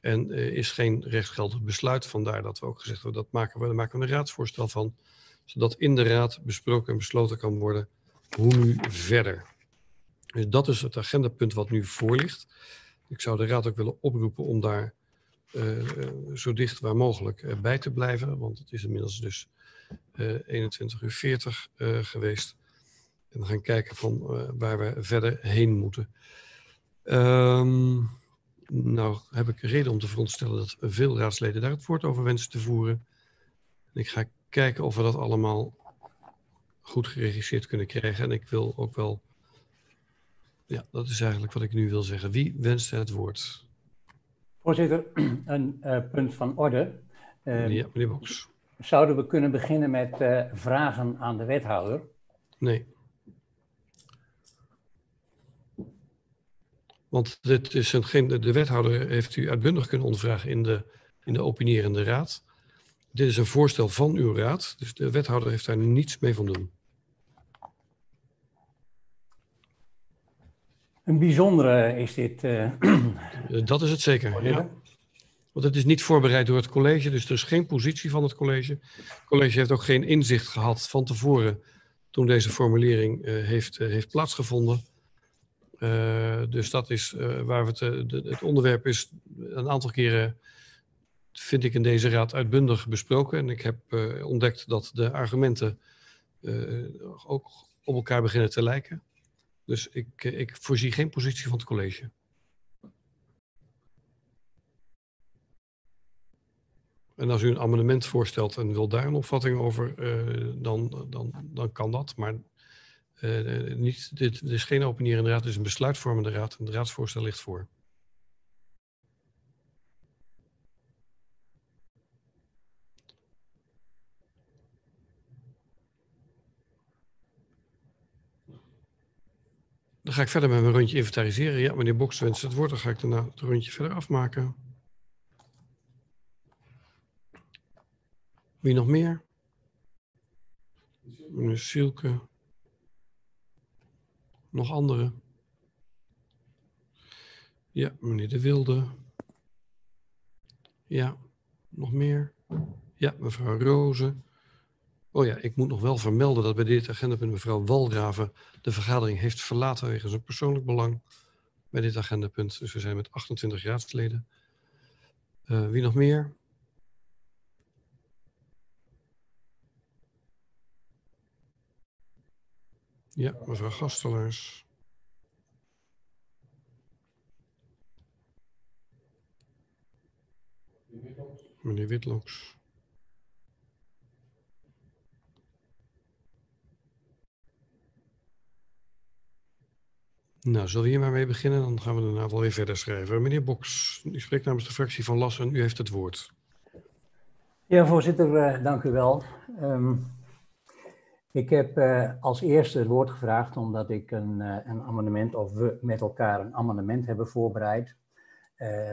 en is geen rechtsgeldig besluit. Vandaar dat we ook gezegd hebben, dat maken we, daar maken we een raadsvoorstel van, zodat in de raad besproken en besloten kan worden hoe nu verder. Dus dat is het agendapunt wat nu voor ligt. Ik zou de raad ook willen oproepen om daar uh, zo dicht waar mogelijk uh, bij te blijven. Want het is inmiddels dus 21 uur 40 geweest. En we gaan kijken van waar we verder heen moeten. Um, nou heb ik reden om te veronderstellen dat veel raadsleden daar het woord over wensen te voeren. En ik ga kijken of we dat allemaal goed geregisseerd kunnen krijgen. En ik wil ook wel ja, dat is eigenlijk wat ik nu wil zeggen. Wie wenst het woord? Voorzitter, een uh, punt van orde. Uh, ja, meneer Boks. Zouden we kunnen beginnen met uh, vragen aan de wethouder? Nee. Want dit is een, de wethouder heeft u uitbundig kunnen ondervragen in de, in de opinierende raad. Dit is een voorstel van uw raad, dus de wethouder heeft daar niets mee van doen. Een bijzondere is dit. Uh... Dat is het zeker. Ja. Want het is niet voorbereid door het college, dus er is geen positie van het college. Het college heeft ook geen inzicht gehad van tevoren toen deze formulering uh, heeft, uh, heeft plaatsgevonden. dus dat is waar we het, de, het onderwerp is een aantal keren, vind ik in deze raad uitbundig besproken. En ik heb ontdekt dat de argumenten ook op elkaar beginnen te lijken. Dus ik, ik voorzie geen positie van het college. En als u een amendement voorstelt en wil daar een opvatting over, uh, dan, dan, dan kan dat. Maar uh, niet, dit, is geen opinierende raad, het is een besluitvormende raad en het raadsvoorstel ligt voor. Dan ga ik verder met mijn rondje inventariseren. Ja, meneer Boks wenst het woord. Dan ga ik daarna het rondje verder afmaken. Wie nog meer? Meneer Sielke. Nog anderen? Ja, meneer De Wilde. Ja, nog meer? Ja, mevrouw Rozen. Oh ja, ik moet nog wel vermelden dat bij dit agendapunt mevrouw Walgraven de vergadering heeft verlaten wegens een persoonlijk belang bij dit agendapunt. Dus we zijn met 28 raadsleden. Uh, wie nog meer? Ja, mevrouw Gastelaars. Meneer Witloks. Nou, zullen we hier maar mee beginnen? Dan gaan we daarna wel weer verder schrijven. Meneer Boks, u spreekt namens de fractie van Las en u heeft het woord. Ja, voorzitter, uh, dank u wel. Um, ik heb uh, als eerste het woord gevraagd omdat ik een, uh, een amendement, of we met elkaar een amendement hebben voorbereid.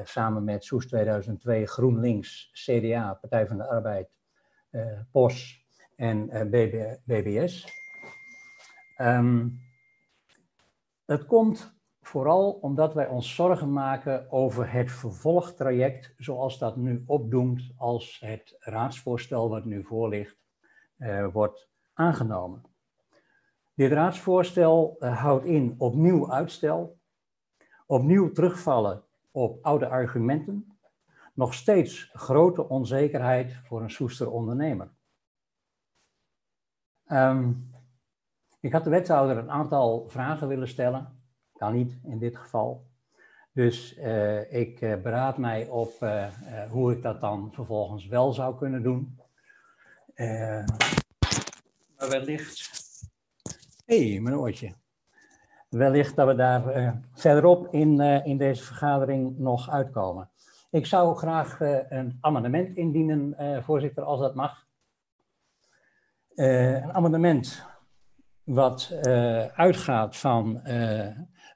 samen met Soes 2002, GroenLinks, CDA, Partij van de Arbeid, POS en BB, BBS. Het komt vooral omdat wij ons zorgen maken over het vervolgtraject zoals dat nu opdoemt als het raadsvoorstel wat nu voor ligt uh, wordt aangenomen. Dit raadsvoorstel uh, houdt in opnieuw uitstel, opnieuw terugvallen op oude argumenten, nog steeds grote onzekerheid voor een soester ondernemer. Um, ik had de wethouder een aantal vragen willen stellen. Kan niet in dit geval. Dus uh, ik uh, beraad mij op uh, hoe ik dat dan vervolgens wel zou kunnen doen. maar wellicht. Hé, hey, mijn oortje. Wellicht dat we daar verderop in, in deze vergadering nog uitkomen. Ik zou graag een amendement indienen, voorzitter, als dat mag. een amendement wat uh, uitgaat van uh,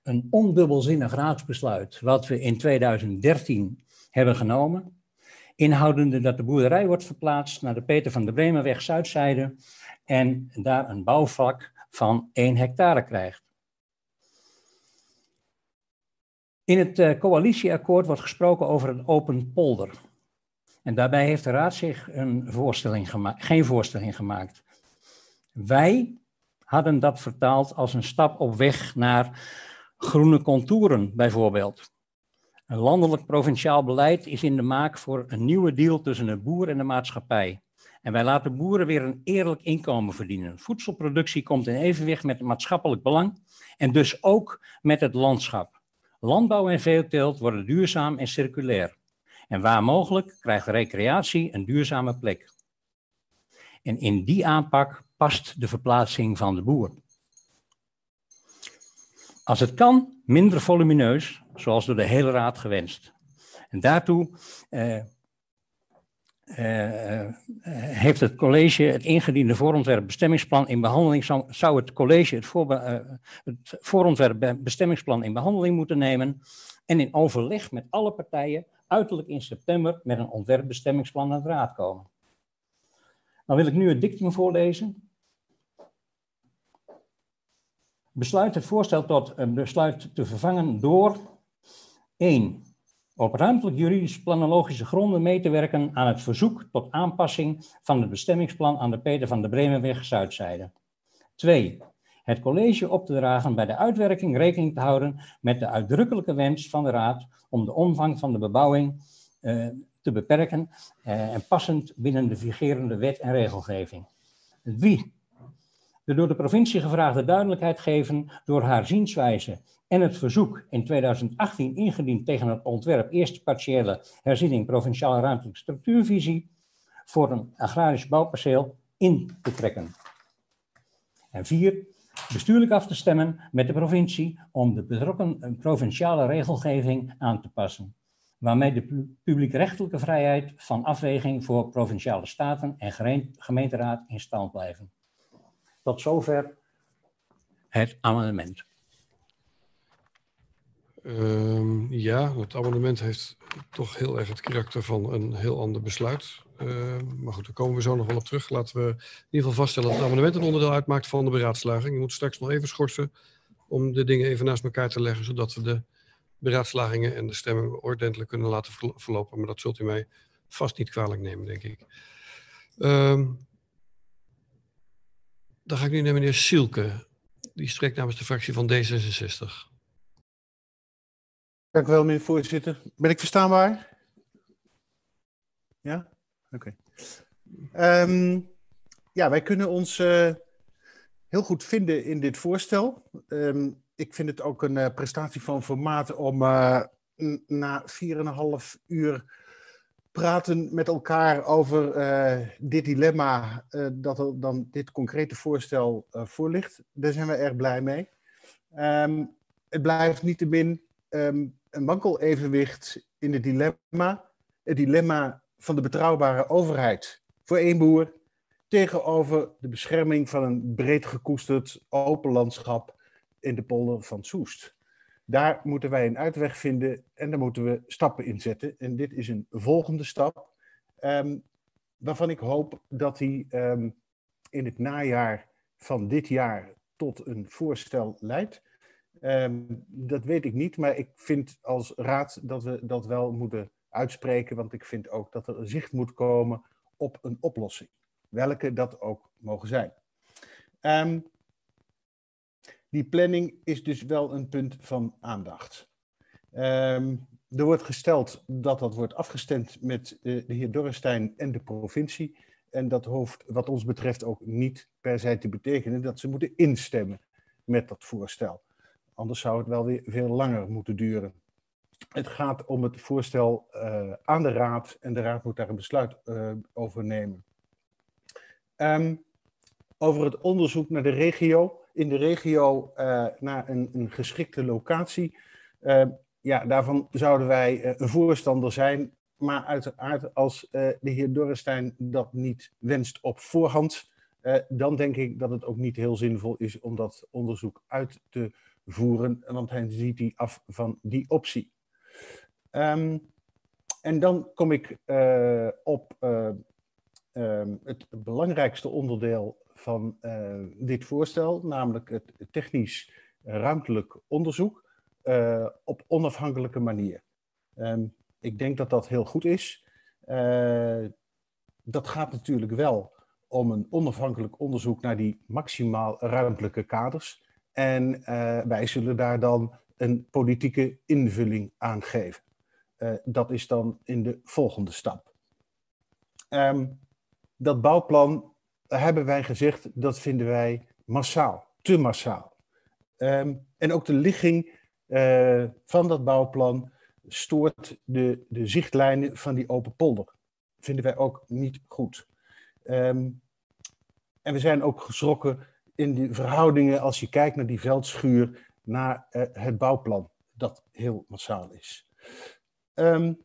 een ondubbelzinnig raadsbesluit, wat we in 2013 hebben genomen, inhoudende dat de boerderij wordt verplaatst naar de Peter van der Bremenweg Zuidzijde en daar een bouwvlak van 1 hectare krijgt. In het uh, coalitieakkoord wordt gesproken over een open polder. En daarbij heeft de Raad zich een voorstelling geen voorstelling gemaakt. Wij hadden dat vertaald als een stap op weg naar groene contouren, bijvoorbeeld. Een landelijk provinciaal beleid is in de maak voor een nieuwe deal tussen de boer en de maatschappij. En wij laten boeren weer een eerlijk inkomen verdienen. Voedselproductie komt in evenwicht met het maatschappelijk belang en dus ook met het landschap. Landbouw en veeteelt worden duurzaam en circulair. En waar mogelijk krijgt recreatie een duurzame plek. En in die aanpak past de verplaatsing van de boer. Als het kan, minder volumineus, zoals door de hele raad gewenst. En daartoe uh, uh, heeft het college het ingediende voorontwerp bestemmingsplan in behandeling, zou, het college het, voor, het voorontwerp bestemmingsplan in behandeling moeten nemen en in overleg met alle partijen uiterlijk in september met een ontwerpbestemmingsplan naar de raad komen. Dan wil ik nu het dictum voorlezen. Besluit het voorstel tot een besluit te vervangen door 1. Op ruimtelijk juridisch planologische gronden mee te werken aan het verzoek tot aanpassing van het bestemmingsplan aan de Peter van de Bremenweg Zuidzijde. 2. Het college op te dragen bij de uitwerking rekening te houden met de uitdrukkelijke wens van de Raad om de omvang van de bebouwing uh, te beperken uh, en passend binnen de vigerende wet en regelgeving. 3. De door de provincie gevraagde duidelijkheid geven door haar zienswijze en het verzoek in 2018 ingediend tegen het ontwerp eerste partiële herziening provinciale ruimtelijke structuurvisie voor een agrarisch bouwperceel in te trekken. En vier, bestuurlijk af te stemmen met de provincie om de betrokken provinciale regelgeving aan te passen waarmee de publiekrechtelijke vrijheid van afweging voor provinciale staten en gemeenteraad in stand blijven. Tot zover het amendement. Um, ja, het amendement heeft toch heel erg het karakter van een heel ander besluit. Uh, maar goed, daar komen we zo nog wel op terug. Laten we in ieder geval vaststellen dat het amendement een onderdeel uitmaakt van de beraadslaging. Je moet straks nog even schorsen om de dingen even naast elkaar te leggen, zodat we de beraadslagingen en de stemming ordentelijk kunnen laten verlopen. Maar dat zult u mij vast niet kwalijk nemen, denk ik. Um, Dan ga ik nu naar meneer Sielke. Die spreekt namens de fractie van D66. Dank u wel, meneer voorzitter. Ben ik verstaanbaar? Ja? Oké. Ehm, ja, wij kunnen ons uh, heel goed vinden in dit voorstel. Um, ik vind het ook een uh, prestatie van formaat om uh, na 4,5 uur praten met elkaar over uh, dit dilemma uh, dat er dan dit concrete voorstel uh, voor ligt. Daar zijn we erg blij mee. Um, het blijft niettemin um, een wankel evenwicht in het dilemma. Het dilemma van de betrouwbare overheid voor één boer tegenover de bescherming van een breed gekoesterd open landschap in de polder van Soest. Daar moeten wij een uitweg vinden en daar moeten we stappen in zetten. En dit is een volgende stap, um, waarvan ik hoop dat die um, in het najaar van dit jaar tot een voorstel leidt. Um, dat weet ik niet, maar ik vind als raad dat we dat wel moeten uitspreken, want ik vind ook dat er zicht moet komen op een oplossing, welke dat ook mogen zijn. Um, die planning is dus wel een punt van aandacht. Um, er wordt gesteld dat dat wordt afgestemd met de, de heer Dorrestein en de provincie. En dat hoeft wat ons betreft ook niet per se te betekenen dat ze moeten instemmen met dat voorstel. Anders zou het wel weer veel langer moeten duren. Het gaat om het voorstel uh, aan de raad en de raad moet daar een besluit uh, over nemen. Um, over het onderzoek naar de regio in de regio uh, naar een, een, geschikte locatie. Uh, ja, daarvan zouden wij uh, een voorstander zijn. Maar uiteraard, als de heer Dorrestein dat niet wenst op voorhand, dan denk ik dat het ook niet heel zinvol is om dat onderzoek uit te voeren, want hij ziet die af van die optie. Um, en dan kom ik op um, het belangrijkste onderdeel van uh, dit voorstel, namelijk het technisch ruimtelijk onderzoek uh, op onafhankelijke manier. Um, ik denk dat dat heel goed is. Uh, dat gaat natuurlijk wel om een onafhankelijk onderzoek naar die maximaal ruimtelijke kaders. En wij zullen daar dan een politieke invulling aan geven. dat is dan in de volgende stap. Um, dat bouwplan hebben wij gezegd, dat vinden wij massaal, te massaal. Um, en ook de ligging uh, van dat bouwplan stoort de, de zichtlijnen van die open polder. Vinden wij ook niet goed. Um, en we zijn ook geschrokken in die verhoudingen als je kijkt naar die veldschuur, naar uh, het bouwplan, dat heel massaal is. Um,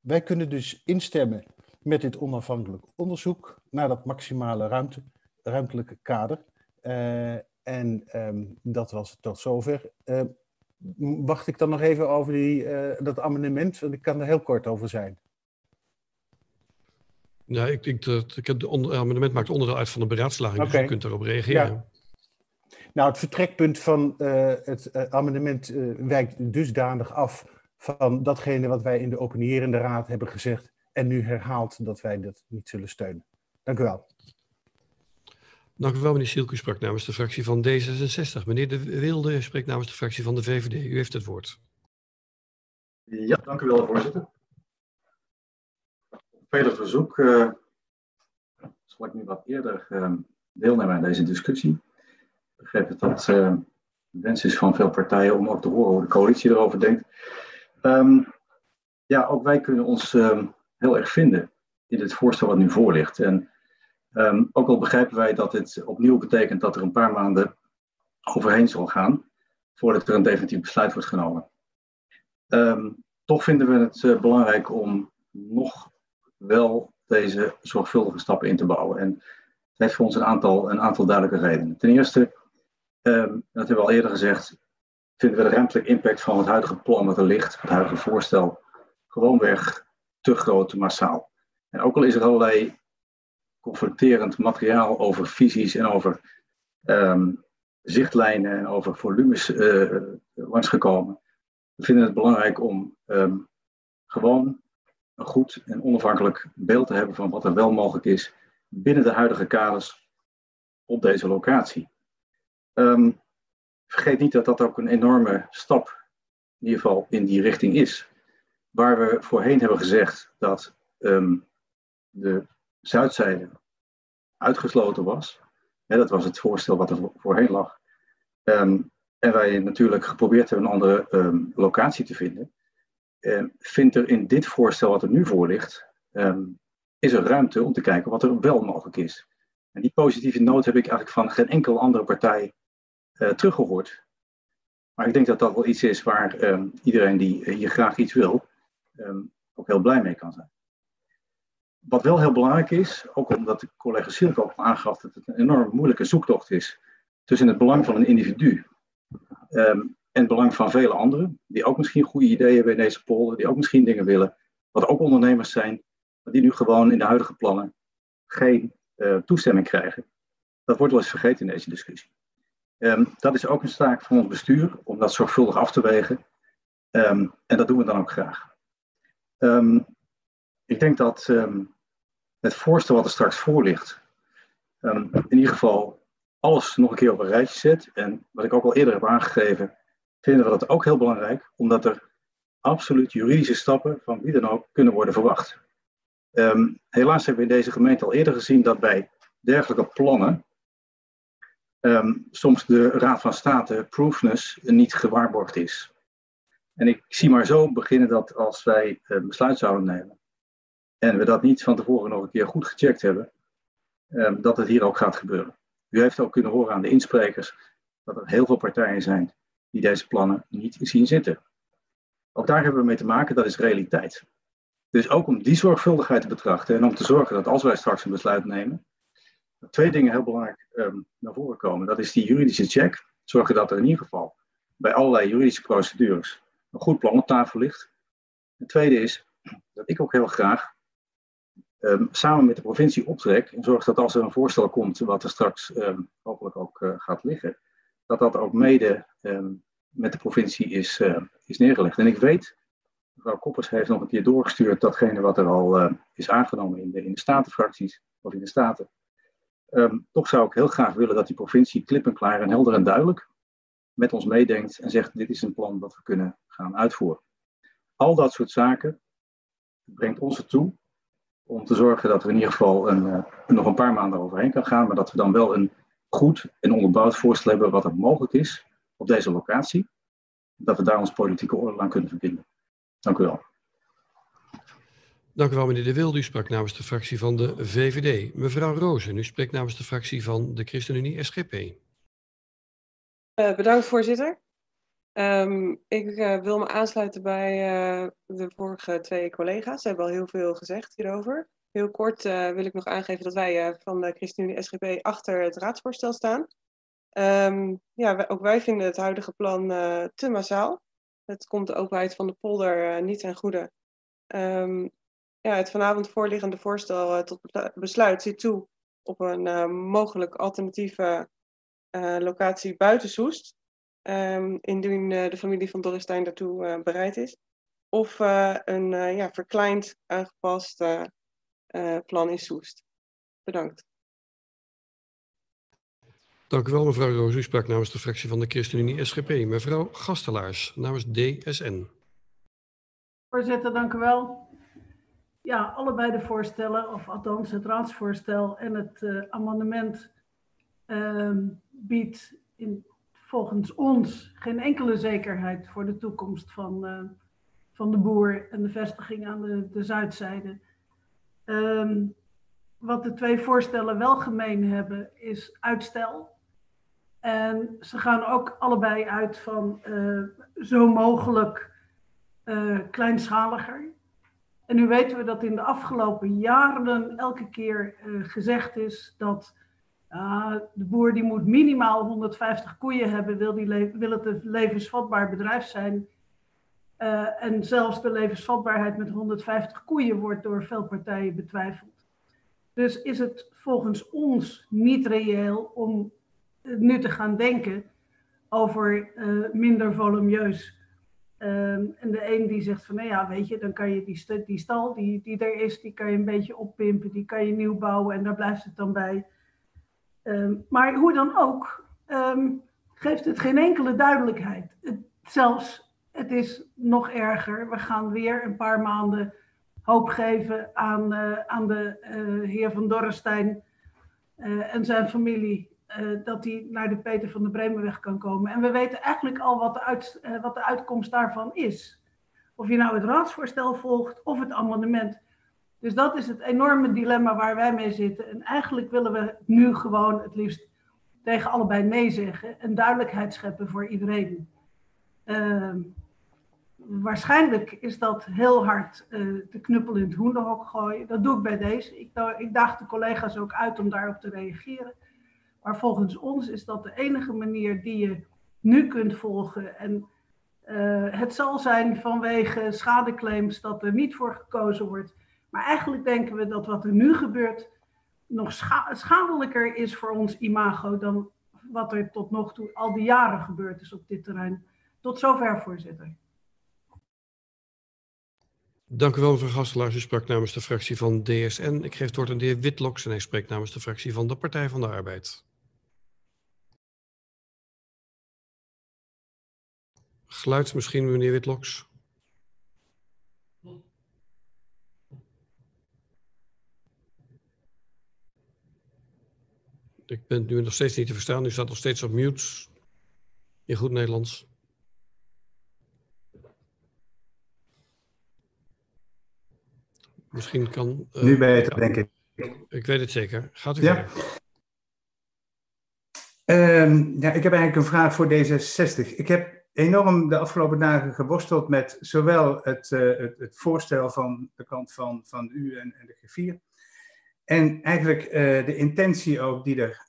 wij kunnen dus instemmen met dit onafhankelijk onderzoek naar dat maximale ruimte, ruimtelijke kader. Uh, en um, dat was het tot zover. Uh, wacht ik dan nog even over die, uh, dat amendement, want ik kan er heel kort over zijn. Ja, ik dat ik heb de amendement maakt onderdeel uit van de beraadslaging, okay. dus u kunt daarop reageren. Ja. Nou, het vertrekpunt van het amendement wijkt dusdanig af van datgene wat wij in de opinierende raad hebben gezegd en nu herhaalt dat wij dat niet zullen steunen. Dank u wel. Dank u wel, meneer Sielke sprak namens de fractie van D66. Meneer De Wilde spreekt namens de fractie van de VVD. U heeft het woord. Ja, dank u wel, voorzitter. Op vele verzoek uh, zal ik nu wat eerder uh, deelnemen aan deze discussie. Ik begrijp dat uh, de wens is van veel partijen om ook te horen hoe de coalitie erover denkt. Um, ja, ook wij kunnen ons um, heel erg vinden in het voorstel wat nu voor ligt. En um, ook al begrijpen wij dat dit opnieuw betekent dat er een paar maanden overheen zal gaan voordat er een definitief besluit wordt genomen. Um, toch vinden we het uh, belangrijk om nog wel deze zorgvuldige stappen in te bouwen. En het heeft voor ons een aantal, een aantal duidelijke redenen. Ten eerste, um, dat hebben we al eerder gezegd, vinden we de ruimtelijke impact van het huidige plan wat er ligt, het huidige voorstel, gewoonweg te groot, te massaal. En ook al is er allerlei confronterend materiaal over visies en over um, zichtlijnen en over volumes uh, langsgekomen, we vinden het belangrijk om um, gewoon een goed en onafhankelijk beeld te hebben van wat er wel mogelijk is binnen de huidige kaders op deze locatie. Ehm, vergeet niet dat dat ook een enorme stap, in ieder geval in die richting is. Waar we voorheen hebben gezegd dat ehm, de zuidzijde uitgesloten was. Hè, dat was het voorstel wat er voorheen lag. Ehm, en wij natuurlijk geprobeerd hebben een andere um, locatie te vinden. vindt er in dit voorstel wat er nu voor ligt, is er ruimte om te kijken wat er wel mogelijk is. En die positieve noot heb ik eigenlijk van geen enkel andere partij uh, teruggehoord. Maar ik denk dat dat wel iets is waar iedereen die hier graag iets wil, ook heel blij mee kan zijn. Wat wel heel belangrijk is, ook omdat de collega Silke ook aangaf dat het een enorm moeilijke zoektocht is tussen het belang van een individu um, en het belang van vele anderen, die ook misschien goede ideeën hebben in deze polder, die ook misschien dingen willen, wat ook ondernemers zijn, maar die nu gewoon in de huidige plannen geen uh, toestemming krijgen. Dat wordt wel eens vergeten in deze discussie. Um, dat is ook een taak van ons bestuur om dat zorgvuldig af te wegen. Um, en dat doen we dan ook graag. Ik denk dat het voorstel wat er straks voor ligt, in ieder geval alles nog een keer op een rijtje zet. En wat ik ook al eerder heb aangegeven, vinden we dat ook heel belangrijk, omdat er absoluut juridische stappen van wie dan ook kunnen worden verwacht. Um, helaas hebben we in deze gemeente al eerder gezien dat bij dergelijke plannen soms de Raad van State proofness niet gewaarborgd is. En ik zie maar zo beginnen dat als wij een besluit zouden nemen en we dat niet van tevoren nog een keer goed gecheckt hebben, um, dat het hier ook gaat gebeuren. U heeft ook kunnen horen aan de insprekers dat er heel veel partijen zijn die deze plannen niet zien zitten. Ook daar hebben we mee te maken, dat is realiteit. Dus ook om die zorgvuldigheid te betrachten en om te zorgen dat als wij straks een besluit nemen, twee dingen heel belangrijk um, naar voren komen. Dat is die juridische check. Zorgen dat er in ieder geval bij allerlei juridische procedures een goed plan op tafel ligt. Het tweede is dat ik ook heel graag um, samen met de provincie optrek en zorg dat als er een voorstel komt wat er straks um, hopelijk ook uh, gaat liggen, dat dat ook mede met de provincie is, uh, is neergelegd. En ik weet Mevrouw Koppers heeft nog een keer doorgestuurd datgene wat er al is aangenomen in de, in de statenfracties of in de staten. Toch zou ik heel graag willen dat die provincie klip en klaar en helder en duidelijk met ons meedenkt en zegt dit is een plan dat we kunnen gaan uitvoeren. Al dat soort zaken brengt ons ertoe om te zorgen dat we in ieder geval een, uh, nog een paar maanden overheen kan gaan, maar dat we dan wel een goed en onderbouwd voorstel hebben wat er mogelijk is op deze locatie. Dat we daar ons politieke oordeel aan kunnen verbinden. Dank u wel. Dank u wel, meneer De Wilde. U sprak namens de fractie van de VVD. Mevrouw Rozen, u spreekt namens de fractie van de ChristenUnie SGP. Uh, eh, bedankt, voorzitter. Um, ik uh, wil me aansluiten bij uh, de vorige twee collega's. Ze hebben al heel veel gezegd hierover. Heel kort wil ik nog aangeven dat wij van de ChristenUnie SGP achter het raadsvoorstel staan. Um, ja, ook wij vinden het huidige plan te massaal. Het komt de openheid van de polder niet ten goede. Um, ja, het vanavond voorliggende voorstel tot besluit ziet toe op een mogelijk alternatieve locatie buiten Soest. Um, indien de familie van Dorrestein daartoe bereid is. Of een ja, verkleind aangepast plan in Soest. Bedankt. Dank u wel, mevrouw Roos. U sprak namens de fractie van de ChristenUnie SGP. Mevrouw Gastelaars, namens DSN. Voorzitter, dank u wel. Ja, allebei de voorstellen, of althans het raadsvoorstel en het uh, amendement, uh, biedt in, volgens ons geen enkele zekerheid voor de toekomst van, uh, van de boer en de vestiging aan de, de zuidzijde. Um, wat de twee voorstellen wel gemeen hebben, is uitstel. En ze gaan ook allebei uit van uh, zo mogelijk uh, kleinschaliger. En nu weten we dat in de afgelopen jaren elke keer gezegd is dat de boer die moet minimaal 150 koeien hebben, wil, die wil het een levensvatbaar bedrijf zijn. en zelfs de levensvatbaarheid met 150 koeien wordt door veel partijen betwijfeld. Dus is het volgens ons niet reëel om nu te gaan denken over uh, minder volumeus. Um, en de een die zegt van, nou ja, weet je, dan kan je die, die stal die, die er is, die kan je een beetje oppimpen, die kan je nieuw bouwen en daar blijft het dan bij. Ehm, maar hoe dan ook, ehm, geeft het geen enkele duidelijkheid. Het, zelfs, het is nog erger. We gaan weer een paar maanden hoop geven aan, uh, aan de uh, heer van Dorrestein uh, en zijn familie. dat hij naar de Peter van de Bremenweg kan komen. En we weten eigenlijk al wat de, wat de uitkomst daarvan is. Of je nou het raadsvoorstel volgt of het amendement. Dus dat is het enorme dilemma waar wij mee zitten. En eigenlijk willen we nu gewoon het liefst tegen allebei nee zeggen en duidelijkheid scheppen voor iedereen. Uh, waarschijnlijk is dat heel hard uh, de knuppel in het hoenderhok gooien. Dat doe ik bij deze. Ik, ik daag de collega's ook uit om daarop te reageren. Maar volgens ons is dat de enige manier die je nu kunt volgen. En uh, het zal zijn vanwege schadeclaims dat er niet voor gekozen wordt. Maar eigenlijk denken we dat wat er nu gebeurt nog scha schadelijker is voor ons imago dan wat er tot nog toe al die jaren gebeurd is op dit terrein. Tot zover, voorzitter. Dank u wel, mevrouw Gastelaars. U sprak namens de fractie van DSN. Ik geef het woord aan de heer Witloks en hij spreekt namens de fractie van de Partij van de Arbeid. Geluid misschien, meneer Witloks. Ik ben nu nog steeds niet te verstaan. U staat nog steeds op mute. In goed Nederlands. Misschien kan... Uh, nu beter, ja, denk ik. Ik weet het zeker. Gaat u ja. Um, ja, ik heb eigenlijk een vraag voor D66. Ik heb enorm de afgelopen dagen geworsteld met zowel het, uh, het, het, voorstel van de kant van, van u en, en de G4. En eigenlijk uh, de intentie ook die, er,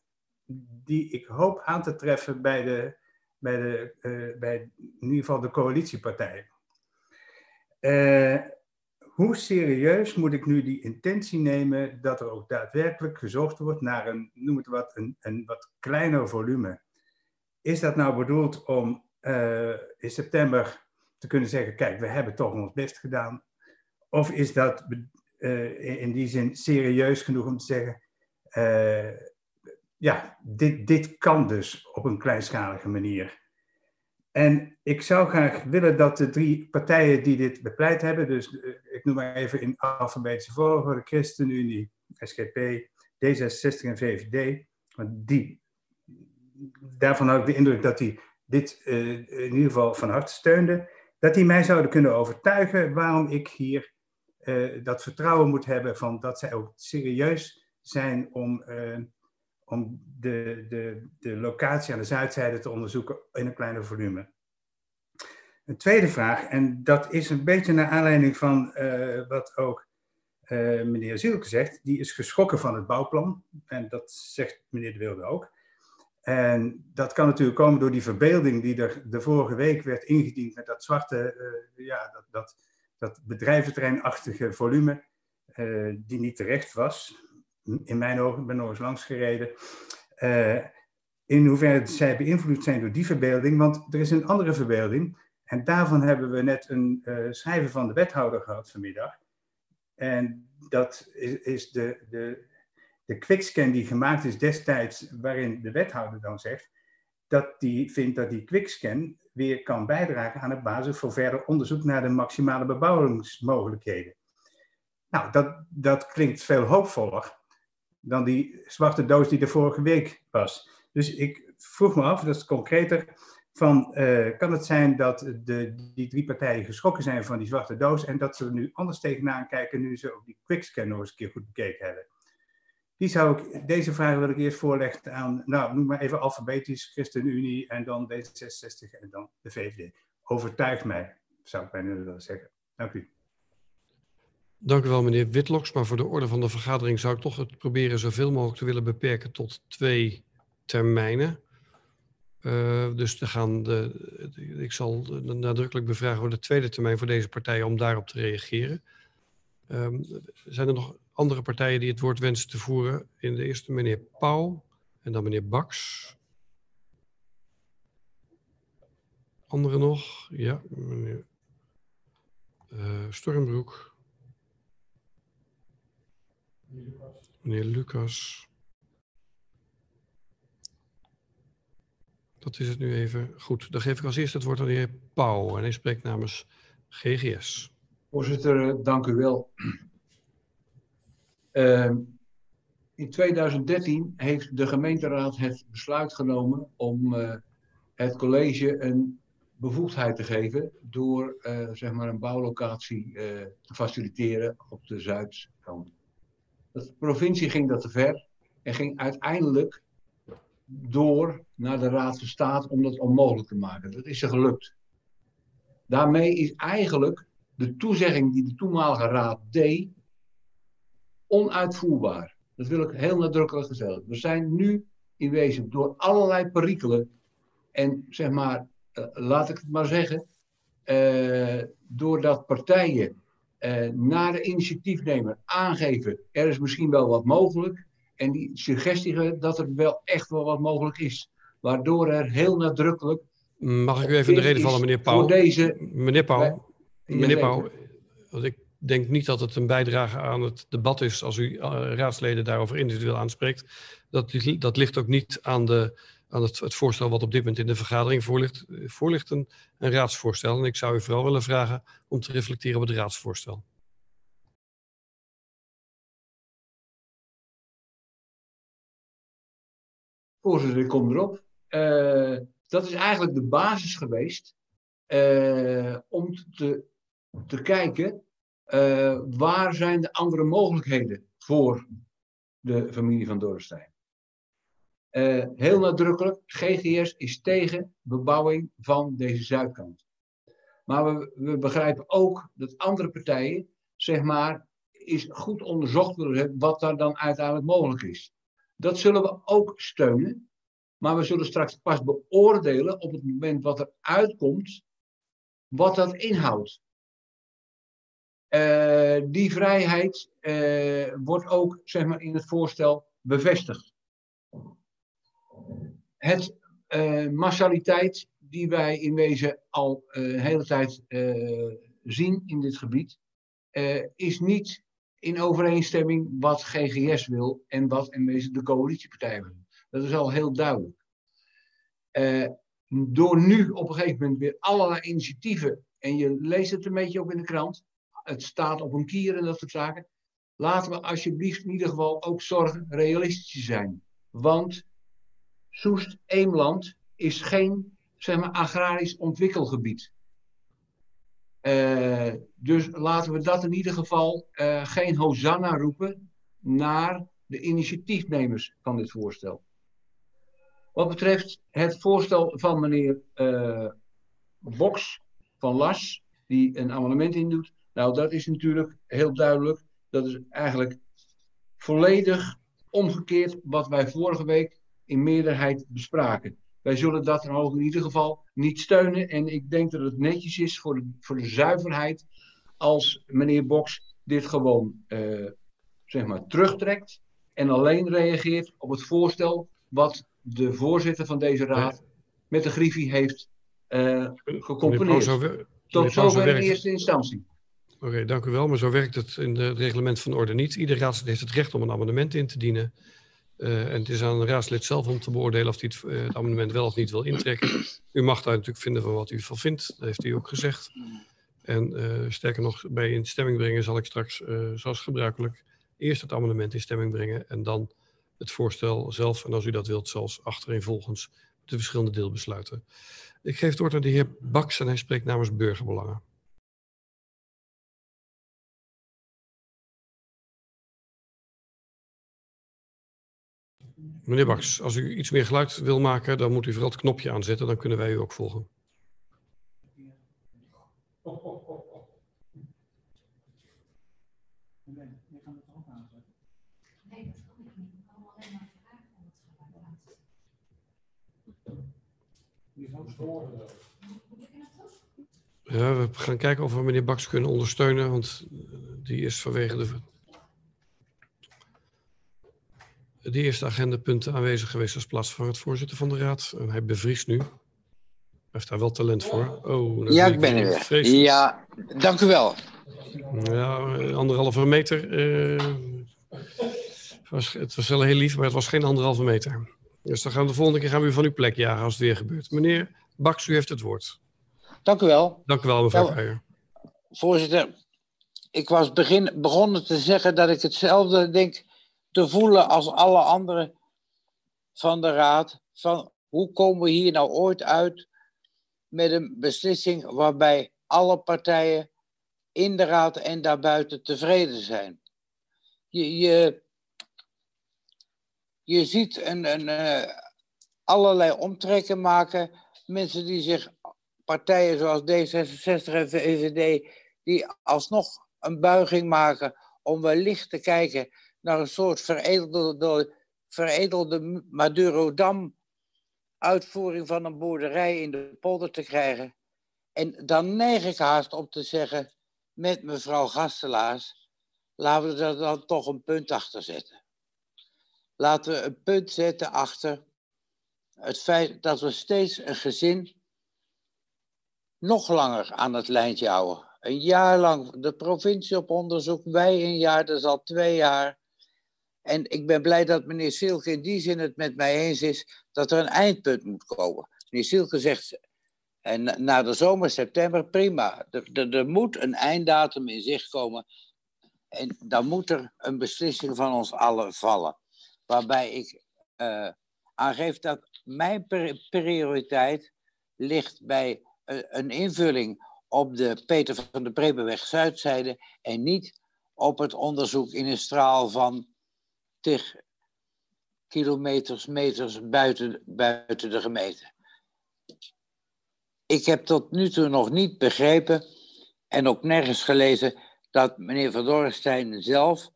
die ik hoop aan te treffen bij, de, bij, de, uh, bij in ieder geval de coalitiepartijen. Uh, hoe serieus moet ik nu die intentie nemen dat er ook daadwerkelijk gezocht wordt naar een, noem het wat, een, een wat kleiner volume? Is dat nou bedoeld om in september te kunnen zeggen, kijk, we hebben toch ons best gedaan? Of is dat uh, in die zin serieus genoeg om te zeggen, uh, ja, dit, dit kan dus op een kleinschalige manier. En ik zou graag willen dat de drie partijen die dit bepleit hebben, dus uh, ik noem maar even in alfabetische volgorde, ChristenUnie, SGP, D66 en VVD, want die, daarvan had ik de indruk dat die dit in ieder geval van harte steunden, dat die mij zouden kunnen overtuigen waarom ik hier uh, dat vertrouwen moet hebben van dat zij ook serieus zijn om, uh, om de, de, de locatie aan de zuidzijde te onderzoeken in een kleiner volume. Een tweede vraag, en dat is een beetje naar aanleiding van uh, wat ook meneer Zielke zegt, die is geschrokken van het bouwplan. En dat zegt meneer De Wilde ook. En dat kan natuurlijk komen door die verbeelding die er de vorige week werd ingediend met dat zwarte, ja, dat, dat, dat bedrijventerreinachtige volume, uh, die niet terecht was, in mijn ogen, ben nog eens langs gereden, uh, in hoeverre zij beïnvloed zijn door die verbeelding, want er is een andere verbeelding, en daarvan hebben we net een uh, van de wethouder gehad vanmiddag. En dat is, is de, de, de quickscan die gemaakt is destijds, waarin de wethouder dan zegt, dat die vindt dat die quickscan weer kan bijdragen aan de basis voor verder onderzoek naar de maximale bebouwingsmogelijkheden. Nou, dat, dat klinkt veel hoopvoller dan die zwarte doos die er vorige week was. Dus ik vroeg me af, dat is concreter, van uh, kan het zijn dat de, die drie partijen geschrokken zijn van die zwarte doos en dat ze er nu anders tegenaan kijken nu ze ook die quickscan nog eens een keer goed bekeken hebben? Die zou ik, deze vraag wil ik eerst voorleggen aan, nou, noem maar even alfabetisch, ChristenUnie en dan D66 en dan de VVD. Overtuig mij, zou ik bijna willen zeggen. Dank u. Dank u wel, meneer Witloks. Maar voor de orde van de vergadering zou ik toch het proberen zoveel mogelijk te willen beperken tot twee termijnen. Uh, dus te gaan de, ik zal nadrukkelijk bevragen voor de tweede termijn voor deze partijen om daarop te reageren. Um, zijn er nog andere partijen die het woord wensen te voeren. In de eerste meneer Pauw en dan meneer Baks. Anderen nog? Ja, meneer uh, Stormbroek. Meneer Lucas. Dat is het nu even. Goed, dan geef ik als eerste het woord aan de heer Pauw. En hij spreekt namens GGS. Voorzitter, eh, dank u wel. Ehm, in 2013 heeft de gemeenteraad het besluit genomen om eh, het college een bevoegdheid te geven door eh, zeg maar een bouwlocatie te faciliteren op de zuidkant. De provincie ging dat te ver en ging uiteindelijk door naar de Raad van State om dat onmogelijk te maken. Dat is er gelukt. Daarmee is eigenlijk de toezegging die de toenmalige Raad deed onuitvoerbaar. Dat wil ik heel nadrukkelijk gezegd. We zijn nu in wezen door allerlei perikelen en zeg maar, uh, laat ik het maar zeggen, uh, doordat partijen uh, naar de initiatiefnemer aangeven, er is misschien wel wat mogelijk, en die suggestigen dat er wel echt wel wat mogelijk is. Waardoor er heel nadrukkelijk. Mag ik u even de reden vallen, meneer Pauw? Deze, meneer Pauw, meneer Pauw, want ik denk niet dat het een bijdrage aan het debat is als u uh, raadsleden daarover individueel aanspreekt. Dat, dat ligt ook niet aan, de, aan het, het, voorstel wat op dit moment in de vergadering voorligt. Voorligt een, raadsvoorstel. En ik zou u vooral willen vragen om te reflecteren op het raadsvoorstel. Voorzitter, ik kom erop. Uh, dat is eigenlijk de basis geweest om te, te kijken uh, waar zijn de andere mogelijkheden voor de familie van Dorrestein. heel nadrukkelijk, GGS is tegen bebouwing van deze zuidkant. Maar we, we begrijpen ook dat andere partijen, zeg maar, is goed onderzocht hebben wat daar dan uiteindelijk mogelijk is. Dat zullen we ook steunen. Maar we zullen straks pas beoordelen op het moment wat er uitkomt, wat dat inhoudt. Uh, die vrijheid uh, wordt ook zeg maar, in het voorstel bevestigd. Het uh, massaliteit die wij in wezen al een hele tijd zien in dit gebied, is niet in overeenstemming wat GGS wil en wat in wezen de coalitiepartijen willen. Dat is al heel duidelijk. Door nu op een gegeven moment weer allerlei initiatieven, en je leest het een beetje ook in de krant, het staat op een kier en dat soort zaken. Laten we alsjeblieft in ieder geval ook zorgen realistisch zijn. Want Soest-Eemland is geen zeg maar, agrarisch ontwikkelgebied. Uh, dus laten we dat in ieder geval uh, geen hosanna roepen naar de initiatiefnemers van dit voorstel. Wat betreft het voorstel van meneer uh, Box van Las, die een amendement indoet. Nou, dat is natuurlijk heel duidelijk. Dat is eigenlijk volledig omgekeerd wat wij vorige week in meerderheid bespraken. Wij zullen dat dan ook in ieder geval niet steunen. En ik denk dat het netjes is voor de, voor de zuiverheid als meneer Box dit gewoon uh, zeg maar terugtrekt en alleen reageert op het voorstel wat de voorzitter van deze raad met de griffie heeft uh, gecomponeerd. Tot zover in eerste instantie. Oké, okay, dank u wel. Maar zo werkt het in het reglement van orde niet. Ieder raadslid heeft het recht om een amendement in te dienen. Uh, en het is aan de raadslid zelf om te beoordelen of hij het, uh, het, amendement wel of niet wil intrekken. U mag daar natuurlijk vinden van wat u van vindt. Dat heeft u ook gezegd. En uh, sterker nog, bij in stemming brengen zal ik straks, zoals gebruikelijk, eerst het amendement in stemming brengen en dan het voorstel zelf. En als u dat wilt, zelfs achtereenvolgens de verschillende deelbesluiten. Ik geef het woord aan de heer Baks en hij spreekt namens Burgerbelangen. Meneer Baks, als u iets meer geluid wil maken, dan moet u vooral het knopje aanzetten. Dan kunnen wij u ook volgen. Ja, we gaan kijken of we meneer Baks kunnen ondersteunen, want die is vanwege de, de eerste agendapunten aanwezig geweest als plaatsvervangend voorzitter van de raad. En hij bevriest nu. Hij heeft daar wel talent voor. Oh, ja, ik ben er weer. Vreselijk. Ja, dank u wel. Ja, anderhalve meter. Uh, het, was, het was wel heel lief, maar het was geen anderhalve meter. Dus dan gaan we de volgende keer gaan we u van uw plek jagen als het weer gebeurt. Meneer Baks, u heeft het woord. Dank u wel. Dank u wel, mevrouw Nou. Voorzitter, ik was begin, begonnen te zeggen dat ik hetzelfde denk te voelen als alle anderen van de Raad. Van hoe komen we hier nou ooit uit met een beslissing waarbij alle partijen in de Raad en daarbuiten tevreden zijn? Je, je, je ziet een, een, eh, allerlei omtrekken maken. Mensen die zich, partijen zoals D66 en VVD, die alsnog een buiging maken om wellicht te kijken naar een soort veredelde, veredelde Madurodam uitvoering van een boerderij in de polder te krijgen. En dan neig ik haast om te zeggen met mevrouw Gastelaars, laten we er dan toch een punt achter zetten. Laten we een punt zetten achter het feit dat we steeds een gezin nog langer aan het lijntje houden. Een jaar lang de provincie op onderzoek, wij een jaar, dat is al twee jaar. En ik ben blij dat meneer Silke in die zin het met mij eens is dat er een eindpunt moet komen. Meneer Silke zegt, en na- de zomer, september, prima. Er, moet een einddatum in zicht komen. En dan moet er een beslissing van ons allen vallen. Waarbij ik eh, aangeef dat mijn pri- prioriteit ligt bij eh, een invulling op de Peter van de Bremenweg Zuidzijde en niet op het onderzoek in een straal van tig kilometers, meters buiten, buiten de gemeente. Ik heb tot nu toe nog niet begrepen en ook nergens gelezen dat meneer Van Dorrestein zelf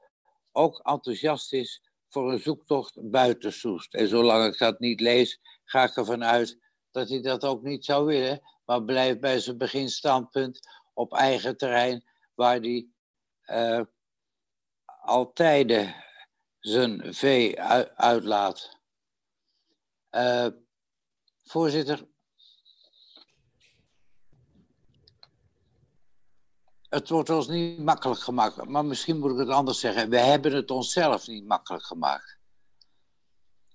ook enthousiast is voor een zoektocht buiten Soest. En zolang ik dat niet lees, ga ik ervan uit dat hij dat ook niet zou willen, maar blijft bij zijn beginstandpunt op eigen terrein, waar hij eh altijd zijn vee ui- uitlaat. Eh, voorzitter, het wordt ons niet makkelijk gemaakt, maar misschien moet ik het anders zeggen. We hebben het onszelf niet makkelijk gemaakt.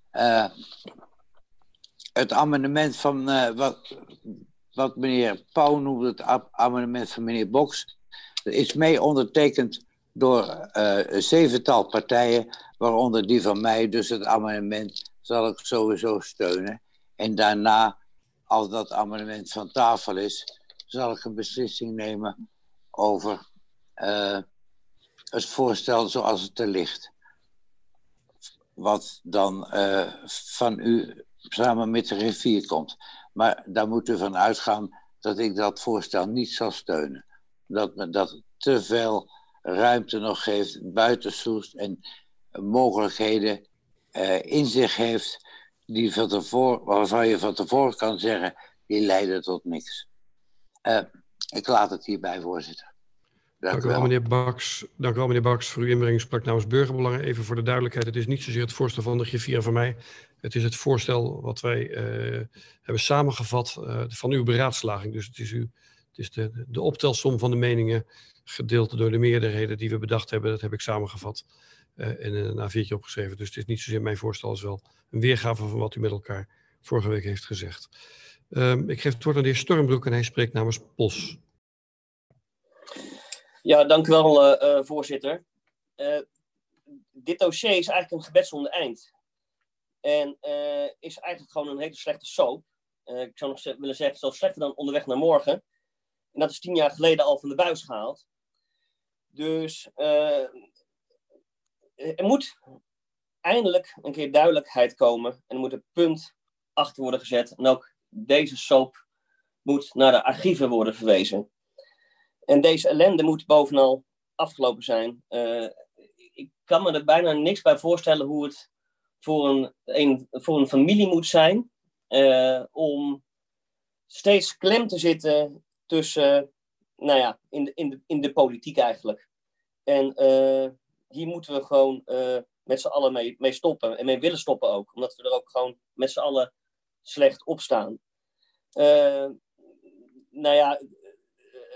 Eh, het amendement van eh, wat, wat meneer Pauw noemde, het amendement van meneer Boks, is mee ondertekend door eh, een zevental partijen, waaronder die van mij. Dus het amendement zal ik sowieso steunen. En daarna, als dat amendement van tafel is, zal ik een beslissing nemen over eh, het voorstel zoals het er ligt. Wat dan eh, van u samen met de rivier komt. Maar daar moet u van uitgaan dat ik dat voorstel niet zal steunen. Dat me dat te veel ruimte nog geeft buiten Soest en mogelijkheden eh, in zich heeft die van tevoren, waarvan je van tevoren kan zeggen, die leiden tot niks. Eh, ik laat het hierbij, voorzitter. Dank u wel, meneer Baks. Dank u wel, meneer Baks, voor uw inbreng. Sprak namens Burgerbelangen. Even voor de duidelijkheid, het is niet zozeer het voorstel van de griffier van mij. Het is het voorstel wat wij eh, hebben samengevat van uw beraadslaging. Dus het is, uw, het is de, de optelsom van de meningen, gedeeld door de meerderheden die we bedacht hebben. Dat heb ik samengevat eh, en in een A4'tje opgeschreven. Dus het is niet zozeer mijn voorstel, als wel een weergave van wat u met elkaar vorige week heeft gezegd. Ehm, ik geef het woord aan de heer Stormbroek en hij spreekt namens POS. Ja, dank u wel, eh, eh, voorzitter. Eh, dit dossier is eigenlijk een gebed zonder eind. En eh, is eigenlijk gewoon een hele slechte soap. Eh, ik zou nog willen zeggen, zelfs slechter dan onderweg naar morgen. En dat is tien jaar geleden al van de buis gehaald. Dus eh, er moet eindelijk een keer duidelijkheid komen. En er moet een punt achter worden gezet. En ook deze soap moet naar de archieven worden verwezen. En deze ellende moet bovenal afgelopen zijn. Eh, ik kan me er bijna niks bij voorstellen hoe het voor een, een, voor een familie moet zijn eh, om steeds klem te zitten tussen, nou ja, in de, in de, in de politiek eigenlijk. En eh, hier moeten we gewoon eh, met z'n allen mee, stoppen en mee willen stoppen ook, omdat we er ook gewoon met z'n allen slecht op staan. Eh, nou ja,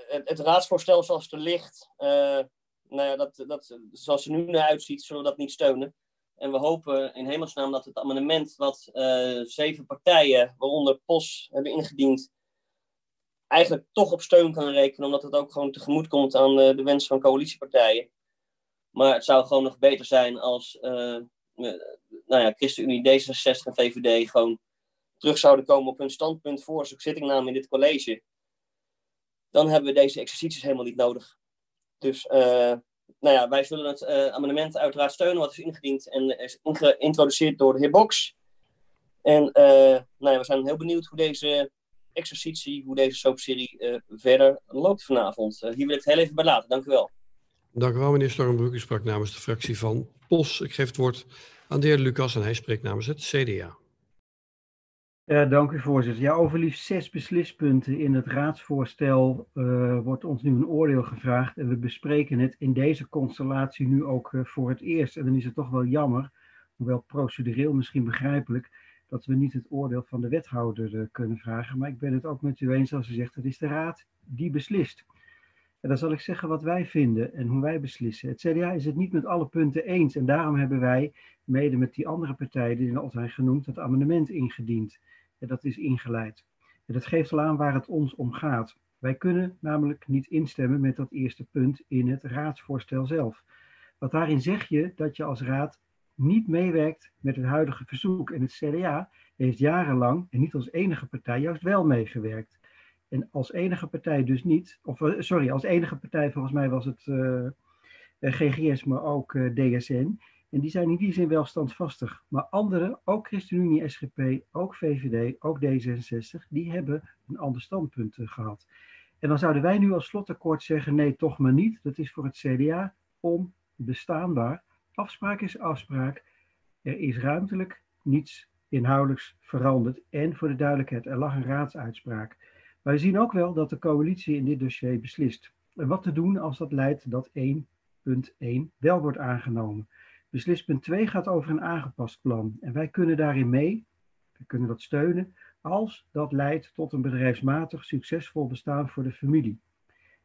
het, het raadsvoorstel zoals het er ligt, nou ja, dat, dat, zoals het er nu naar uitziet, zullen we dat niet steunen. En we hopen in hemelsnaam dat het amendement wat zeven partijen, waaronder POS, hebben ingediend, eigenlijk toch op steun kan rekenen, omdat het ook gewoon tegemoet komt aan de wens van coalitiepartijen. Maar het zou gewoon nog beter zijn als uh, nou ja, ChristenUnie, D66 en VVD gewoon terug zouden komen op hun standpunt voor zittingname in dit college. Dan hebben we deze exercities helemaal niet nodig. Dus nou ja, wij zullen het uh, amendement uiteraard steunen, wat is ingediend en is geïntroduceerd door de heer Box. En nou ja, we zijn heel benieuwd hoe deze exercitie, hoe deze soapserie uh, verder loopt vanavond. hier wil ik het heel even bij laten. Dank u wel. Dank u wel, meneer Stormbroek. U sprak namens de fractie van POS. Ik geef het woord aan de heer Lucas en hij spreekt namens het CDA. Ja, dank u voorzitter. Ja, over liefst zes beslispunten in het raadsvoorstel uh, wordt ons nu een oordeel gevraagd. En we bespreken het in deze constellatie nu ook uh, voor het eerst. En dan is het toch wel jammer, hoewel procedureel misschien begrijpelijk, dat we niet het oordeel van de wethouder uh, kunnen vragen. Maar ik ben het ook met u eens als u zegt, het is de raad die beslist. En dan zal ik zeggen wat wij vinden en hoe wij beslissen. Het CDA is het niet met alle punten eens. En daarom hebben wij, mede met die andere partijen die al zijn genoemd, het amendement ingediend. En dat is ingeleid. En dat geeft al aan waar het ons om gaat. Wij kunnen namelijk niet instemmen met dat eerste punt in het raadsvoorstel zelf. Want daarin zeg je dat je als raad niet meewerkt met het huidige verzoek. En het CDA heeft jarenlang, en niet als enige partij, juist wel meegewerkt. En als enige partij dus niet, of eh, sorry, als enige partij volgens mij was het uh, eh, GGS, maar ook DSN. En die zijn in die zin wel standvastig. Maar anderen, ook ChristenUnie, SGP, ook VVD, ook D66, die hebben een ander standpunt gehad. En dan zouden wij nu als slotakkoord zeggen, nee, toch maar niet. Dat is voor het CDA onbestaanbaar. Afspraak is afspraak. Er is ruimtelijk niets inhoudelijks veranderd. En voor de duidelijkheid, er lag een raadsuitspraak. Wij zien ook wel dat de coalitie in dit dossier beslist. En wat te doen als dat leidt dat 1.1 wel wordt aangenomen. Beslispunt 2 gaat over een aangepast plan. En wij kunnen daarin mee, we kunnen dat steunen, als dat leidt tot een bedrijfsmatig succesvol bestaan voor de familie.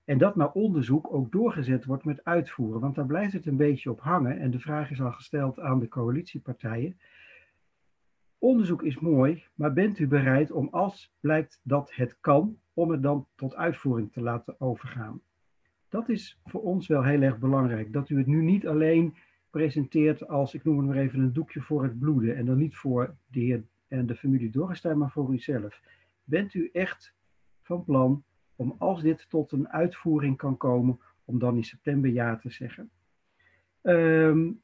En dat na onderzoek ook doorgezet wordt met uitvoeren, want daar blijft het een beetje op hangen. En de vraag is al gesteld aan de coalitiepartijen. Onderzoek is mooi, maar bent u bereid om als blijkt dat het kan, om het dan tot uitvoering te laten overgaan? Dat is voor ons wel heel erg belangrijk. Dat u het nu niet alleen presenteert als, ik noem het maar even, een doekje voor het bloeden. En dan niet voor de heer en de familie Dorrestein, maar voor uzelf. Bent u echt van plan om als dit tot een uitvoering kan komen, om dan in september ja te zeggen? Um,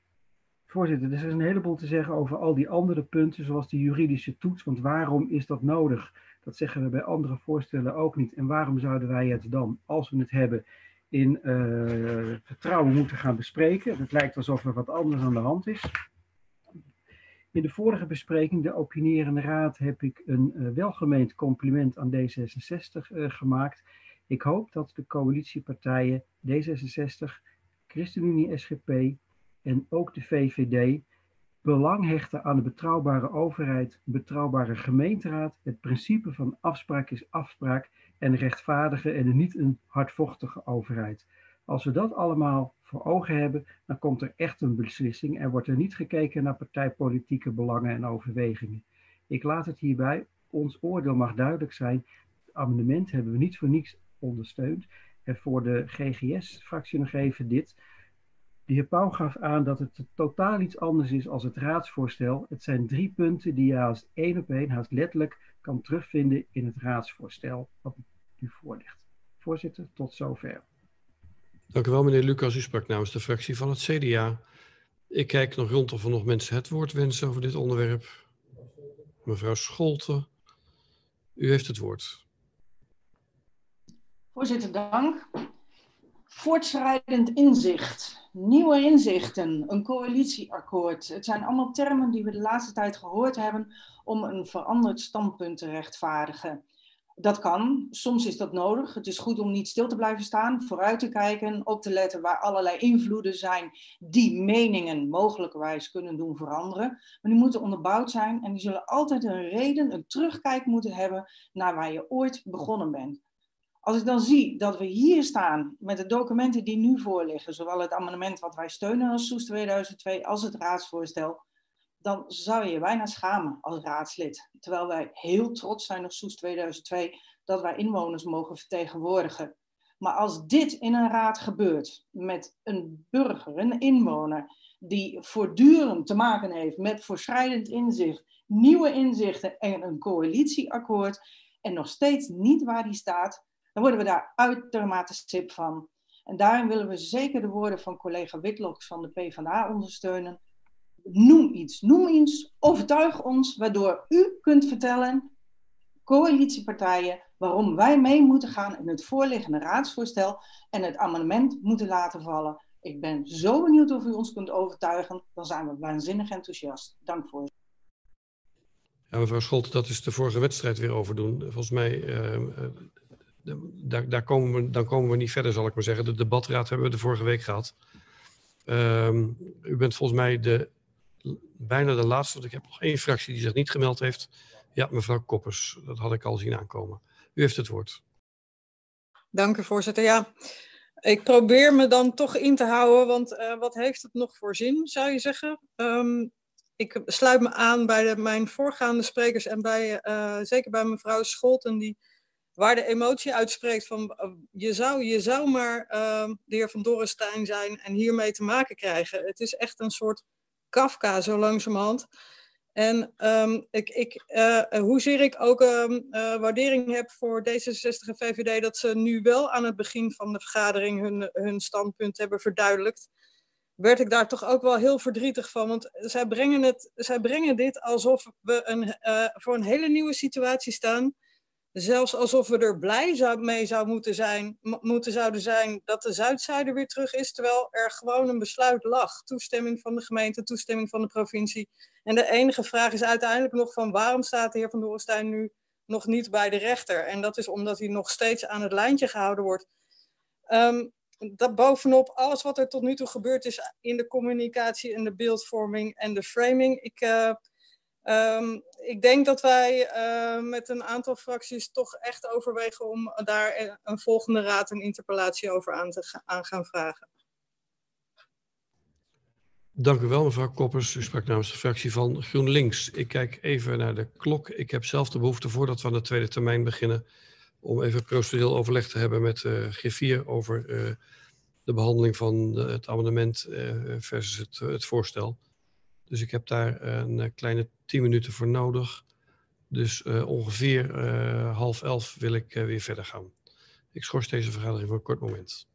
voorzitter, er is een heleboel te zeggen over al die andere punten, zoals die juridische toets. Want waarom is dat nodig? Dat zeggen we bij andere voorstellen ook niet. En waarom zouden wij het dan, als we het hebben, in uh, vertrouwen moeten gaan bespreken. Het lijkt alsof er wat anders aan de hand is. In de vorige bespreking, de opinierende raad, heb ik een uh, welgemeend compliment aan D66 uh, gemaakt. Ik hoop dat de coalitiepartijen D66, ChristenUnie, SGP en ook de VVD belang hechten aan de betrouwbare overheid, betrouwbare gemeenteraad. Het principe van afspraak is afspraak en rechtvaardige en niet een hardvochtige overheid. Als we dat allemaal voor ogen hebben, dan komt er echt een beslissing en wordt er niet gekeken naar partijpolitieke belangen en overwegingen. Ik laat het hierbij. Ons oordeel mag duidelijk zijn. Het amendement hebben we niet voor niets ondersteund. En voor de GGS-fractie nog even dit. De heer Pauw gaf aan dat het totaal iets anders is als het raadsvoorstel. Het zijn drie punten die je haast één op één, haast letterlijk, kan terugvinden in het raadsvoorstel wat u voorligt. Voorzitter, tot zover. Dank u wel, meneer Lucas. U sprak namens de fractie van het CDA. Ik kijk nog rond of er nog mensen het woord wensen over dit onderwerp. Mevrouw Scholten, u heeft het woord. Voorzitter, dank. Voortschrijdend inzicht, nieuwe inzichten, een coalitieakkoord. Het zijn allemaal termen die we de laatste tijd gehoord hebben om een veranderd standpunt te rechtvaardigen. Dat kan, soms is dat nodig. Het is goed om niet stil te blijven staan, vooruit te kijken, op te letten waar allerlei invloeden zijn die meningen mogelijkerwijs kunnen doen veranderen. Maar die moeten onderbouwd zijn en die zullen altijd een reden, een terugkijk moeten hebben naar waar je ooit begonnen bent. Als ik dan zie dat we hier staan met de documenten die nu voorliggen, zowel het amendement wat wij steunen als Soes 2002 als het raadsvoorstel, dan zou je je bijna schamen als raadslid. Terwijl wij heel trots zijn op Soes 2002 dat wij inwoners mogen vertegenwoordigen. Maar als dit in een raad gebeurt met een burger, een inwoner, die voortdurend te maken heeft met voorschrijdend inzicht, nieuwe inzichten en een coalitieakkoord, en nog steeds niet waar die staat, dan worden we daar uitermate sip van. En daarin willen we zeker de woorden van collega Witloks van de PvdA ondersteunen. Noem iets, noem iets, overtuig ons, waardoor u kunt vertellen, coalitiepartijen, waarom wij mee moeten gaan in het voorliggende raadsvoorstel en het amendement moeten laten vallen. Ik ben zo benieuwd of u ons kunt overtuigen. Dan zijn we waanzinnig enthousiast. Dank voor. Ja, mevrouw Scholt, dat is de vorige wedstrijd weer overdoen. Volgens mij, uh, daar, daar komen we, dan komen we niet verder, zal ik maar zeggen. De debatraad hebben we de vorige week gehad. Uh, u bent volgens mij de, bijna de laatste, want ik heb nog één fractie die zich niet gemeld heeft. Ja, mevrouw Koppers, dat had ik al zien aankomen. U heeft het woord. Dank u, voorzitter. Ja, ik probeer me dan toch in te houden, want uh, wat heeft het nog voor zin, zou je zeggen? Um, ik sluit me aan bij mijn voorgaande sprekers en bij, uh, zeker bij mevrouw Scholten, die, waar de emotie uitspreekt van uh, je, zou, je zou maar de heer Van Dorrestein zijn en hiermee te maken krijgen. Het is echt een soort Kafka zo langzamerhand. En um, ik, ik, uh, hoezeer ik ook um, uh, waardering heb voor D66 en VVD dat ze nu wel aan het begin van de vergadering hun, hun standpunt hebben verduidelijkt, werd ik daar toch ook wel heel verdrietig van. Want zij brengen, het, zij brengen dit alsof we een, voor een hele nieuwe situatie staan. Zelfs alsof we er blij zou, mee zou moeten, zijn, moeten zouden zijn dat de Zuidzijde weer terug is, terwijl er gewoon een besluit lag. Toestemming van de gemeente, toestemming van de provincie. En de enige vraag is uiteindelijk nog van waarom staat de heer Van Dorenstein nu nog niet bij de rechter? En dat is omdat hij nog steeds aan het lijntje gehouden wordt. Um, dat bovenop alles wat er tot nu toe gebeurd is in de communicatie en de beeldvorming en de framing. Ik, uh, um, ik denk dat wij uh, met een aantal fracties toch echt overwegen om daar een volgende raad een interpellatie over aan te aan gaan vragen. Dank u wel, mevrouw Koppers. U sprak namens de fractie van GroenLinks. Ik kijk even naar de klok. Ik heb zelf de behoefte, voordat we aan de tweede termijn beginnen, om even procedureel overleg te hebben met uh, G4 over de behandeling van het amendement versus het, het, voorstel. Dus ik heb daar een kleine tien minuten voor nodig. Dus ongeveer half elf wil ik weer verder gaan. Ik schors deze vergadering voor een kort moment.